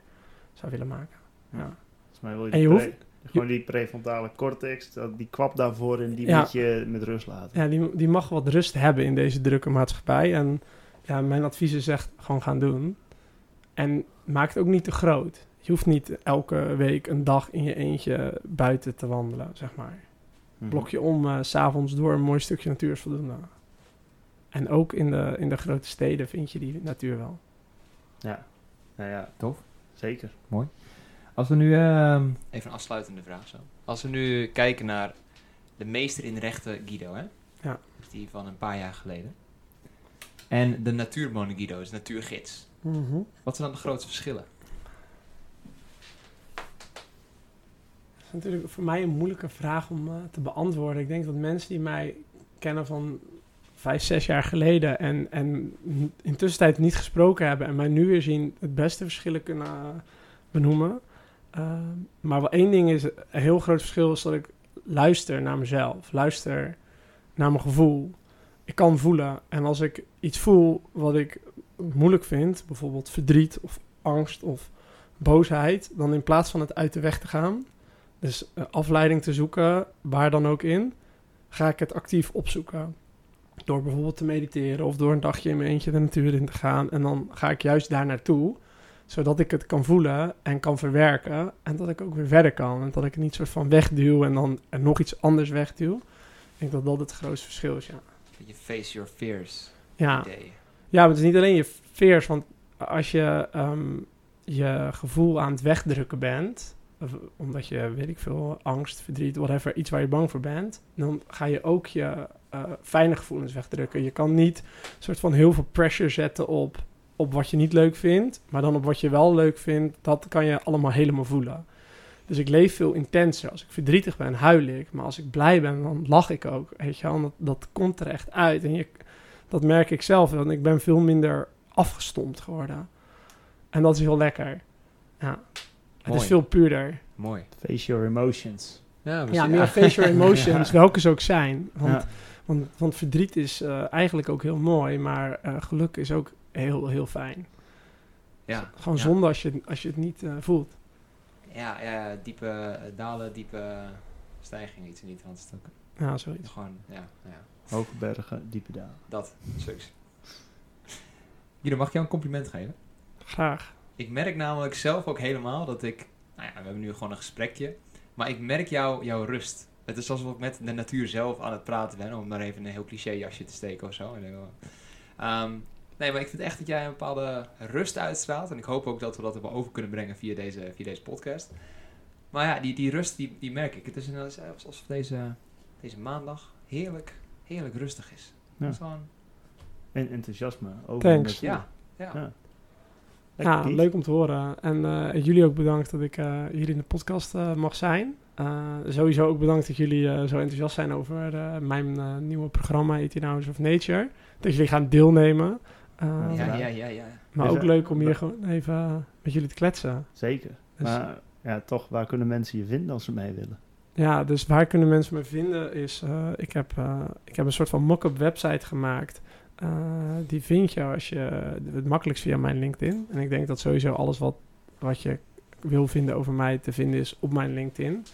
zou willen maken. Ja. Volgens mij wil je, En je hoeft- gewoon die prefrontale cortex, die kwap daarvoor en die Ja. moet je met rust laten. Ja, die, die mag wat rust hebben in deze drukke maatschappij. En ja, mijn advies is echt gewoon gaan doen. En maak het ook niet te groot. Je hoeft niet elke week een dag in je eentje buiten te wandelen, zeg maar. Mhm. Blokje om, eh, s s'avonds door een mooi stukje natuur is voldoende. En ook in de, in de grote steden vind je die natuur wel. Ja. Nou ja, Tof. zeker. Als we nu... ehm, Even een afsluitende vraag zo. Als we nu kijken naar de meester in rechten Guido, hè? Ja. Die van een paar jaar geleden. En de natuurmonen Guido, is natuurgids. Wat zijn dan de grootste verschillen? Is natuurlijk voor mij een moeilijke vraag om eh, te beantwoorden. Ik denk dat mensen die mij kennen van vijf, zes jaar geleden en, en in tussentijd niet gesproken hebben en mij nu weer zien het beste verschillen kunnen eh, benoemen. Ehm, maar wel één ding is, een heel groot verschil is dat ik luister naar mezelf. Luister naar mijn gevoel. Ik kan voelen. En als ik iets voel wat ik moeilijk vind, bijvoorbeeld verdriet of angst of boosheid, dan in plaats van het uit de weg te gaan, dus eh, afleiding te zoeken, waar dan ook in, ga ik het actief opzoeken. Door bijvoorbeeld te mediteren of door een dagje in mijn eentje de natuur in te gaan. En dan ga ik juist daar naartoe, zodat ik het kan voelen en kan verwerken. En dat ik ook weer verder kan. En dat ik het niet soort van wegduw en dan er nog iets anders wegduw. Ik denk dat dat het grootste verschil is, ja. Je face your fears. Ja, idee. ja maar het is niet alleen je fears, want als je ehm, je gevoel aan het wegdrukken bent, omdat je, weet ik veel, angst, verdriet, whatever, iets waar je bang voor bent, dan ga je ook je eh, fijne gevoelens wegdrukken. Je kan niet soort van heel veel pressure zetten op, op wat je niet leuk vindt, maar dan op wat je wel leuk vindt, dat kan je allemaal helemaal voelen. Dus ik leef veel intenser. Als ik verdrietig ben, huil ik. Maar als ik blij ben, dan lach ik ook. Weet je wel, dat, dat komt er echt uit. En je, dat merk ik zelf, want ik ben veel minder afgestompt geworden. En dat is heel lekker. Ja. Het is veel puurder. Mooi. Face your emotions. Ja, Ja, meer facial emotions, welke ze ook zijn. Want, Ja. want, want verdriet is eh, eigenlijk ook heel mooi, maar eh, geluk is ook heel, heel fijn. Ja, Gewoon ja. zonde als je, als je het niet eh, voelt. Ja, ja, diepe dalen, diepe stijging, iets in die trant. Ja, zoiets. Gewoon, ja, ja. Hoge bergen, diepe dalen. Dat, sucks. Jullie, mag ik jou een compliment geven? Graag. Ik merk namelijk zelf ook helemaal dat ik... Nou ja, we hebben nu gewoon een gesprekje. Maar ik merk jou, jouw rust. Het is alsof ik met de natuur zelf aan het praten ben. Om maar even een heel cliché jasje te steken of zo. Ehm, nee, maar ik vind echt dat jij een bepaalde rust uitstraalt. En ik hoop ook dat we dat hebben over kunnen brengen via deze, via deze podcast. Maar ja, die, die rust, die, die merk ik. Het is inderdaad alsof deze, deze maandag heerlijk, heerlijk rustig is. Ja. Gewoon, En enthousiasme. Over Thanks. ja, ja. Ja. Lekker, Ja, Kies. leuk om te horen. En eh, jullie ook bedankt dat ik eh, hier in de podcast eh, mag zijn. Eh, sowieso ook bedankt dat jullie eh, zo enthousiast zijn over eh, mijn eh, nieuwe programma 18 Hours of Nature. Dat jullie gaan deelnemen. Eh, Ja, ja, ja, ja. Maar ook leuk om hier gewoon even met jullie te kletsen. Zeker. Dus- Maar ja, toch, waar kunnen mensen je vinden als ze mee willen? Ja, dus waar kunnen mensen me vinden is... eh, ik, heb, eh, ik heb een soort van mock-up website gemaakt. Eh, die vind je als je het makkelijkst via mijn LinkedIn. En ik denk dat sowieso alles wat, wat je wil vinden over mij te vinden is op mijn LinkedIn.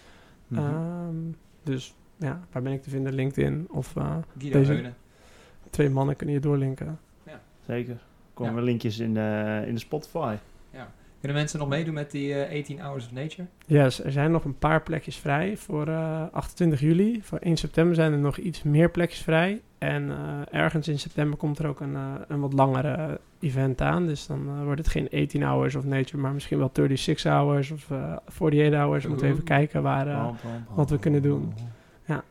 Mhm. Ehm, dus ja, waar ben ik te vinden? LinkedIn of eh, Guido Deze- Heunen. twee mannen kunnen je doorlinken. Zeker. Komen Ja. linkjes in de, in de Spotify. Kunnen mensen nog meedoen met die eh, 18 Hours of Nature? Yes, er zijn nog een paar plekjes vrij voor eh, 28 juli. Voor 1 september zijn er nog iets meer plekjes vrij. En eh, ergens in september komt er ook een, eh, een wat langere event aan. Dus dan eh, wordt het geen 18 hours of nature, maar misschien wel 36 hours of eh 48 hours. We moeten even kijken waar... eh, wat we kunnen doen. Wat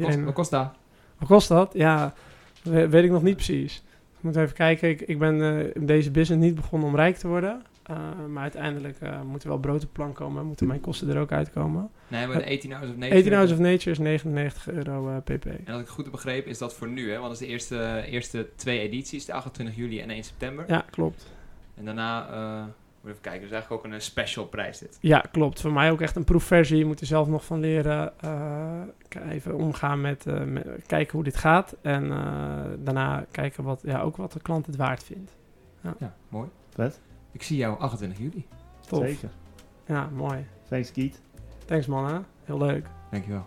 Iedereen- kost, wat kost dat? Wat kost dat? Ja, we- weet ik nog niet precies. Ik moet even kijken. Ik, ik ben eh, in deze business niet begonnen om rijk te worden. Eh, maar uiteindelijk eh, moet er wel brood op de plank komen. Moeten mijn kosten er ook uitkomen. Nee, maar de 18 Hours of Nature. 18 Hours of Nature is 99 euro eh, pp. En als ik het goed heb begrepen, is dat voor nu, hè? Want dat is de eerste, eerste twee edities, de 28 juli en 1 september. Ja, klopt. En daarna, eh moet even kijken, dus eigenlijk ook een eh, special prijs dit. Ja, klopt. Voor mij ook echt een proefversie. Je moet er zelf nog van leren. eh, even omgaan met, eh, met- kijken hoe dit gaat. En eh, daarna kijken wat, ja, ook wat de klant het waard vindt. Ja, mooi. Vet. Ik zie jou 28 juli. Tof. Zeker. Ja, mooi. Thanks, Giet. Thanks man, hè? Heel leuk. Dankjewel.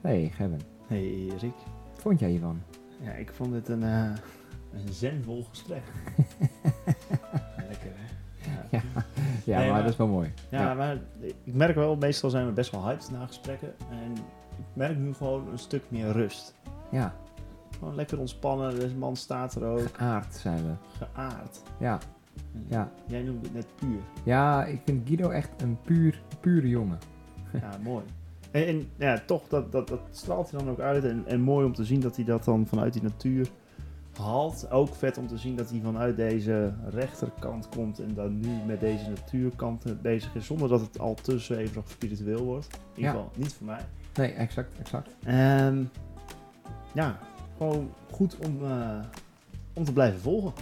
Hey, Gavin. Hey, Rick. Wat vond jij hiervan? Ja, ik vond dit een, eh een zenvol gesprek. Lekker, hè? Ja. Ja, Nee, maar maar- dat is wel mooi. Ja, maar ik merk wel, meestal zijn we best wel hyped na gesprekken. En ik merk nu gewoon een stuk meer rust. Ja, Gewoon lekker ontspannen, deze man staat er ook. aard zijn we. Geaard. Ja, ja. Jij noemde het net puur. Ja, ik vind Guido echt een puur, pure jongen. Ja, mooi. En, en ja, toch, dat, dat, dat straalt hij dan ook uit. En, en mooi om te zien dat hij dat dan vanuit die natuur haalt. Ook vet om te zien dat hij vanuit deze rechterkant komt en dan nu met deze natuurkant bezig is. Zonder dat het al te zweverig of spiritueel wordt. In ieder Ja. geval niet voor mij. Nee, exact, exact. Ehm, ja, gewoon goed om, eh, om te blijven volgen.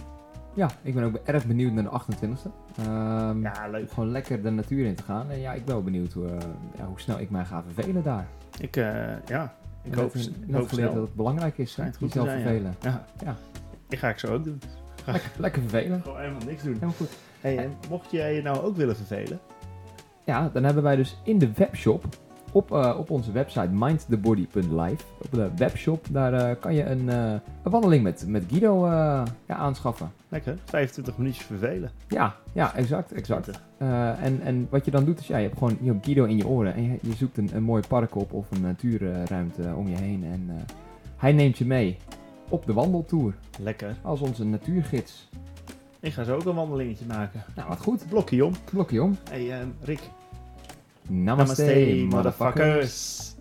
Ja, ik ben ook erg benieuwd naar de 28e. Ehm, Ja, leuk. Gewoon lekker de natuur in te gaan. En ja, ik ben wel benieuwd hoe, eh, ja, hoe snel ik mij ga vervelen daar. Ik, eh, ja, ik En hoop, net, ik hoop geleerd dat het belangrijk is, hè, jezelf zijn, vervelen. Ja. Ja. Ik ga ik zo ook doen. Lekker, lekker vervelen. Gewoon helemaal niks doen. Helemaal goed. Hey, en mocht jij je nou ook willen vervelen, Ja, dan hebben wij dus in de webshop op, eh, op onze website mindthebody.live. Op de webshop, daar eh, kan je een, eh, een wandeling met, met Guido ja, aanschaffen. lekker, 25 minuutjes vervelen. Ja, ja, exact, exact. En, en wat je dan doet is, ja, je hebt gewoon je hebt Guido in je oren en je, je zoekt een, een mooi park op of een natuurruimte om je heen. En hij neemt je mee op de wandeltour Lekker. als onze natuurgids. Ik ga zo ook een wandelingetje maken. Nou, wat goed. Blokje om. Blokje om. Hey, eh, Rick. Namaste, motherfuckers. motherfuckers.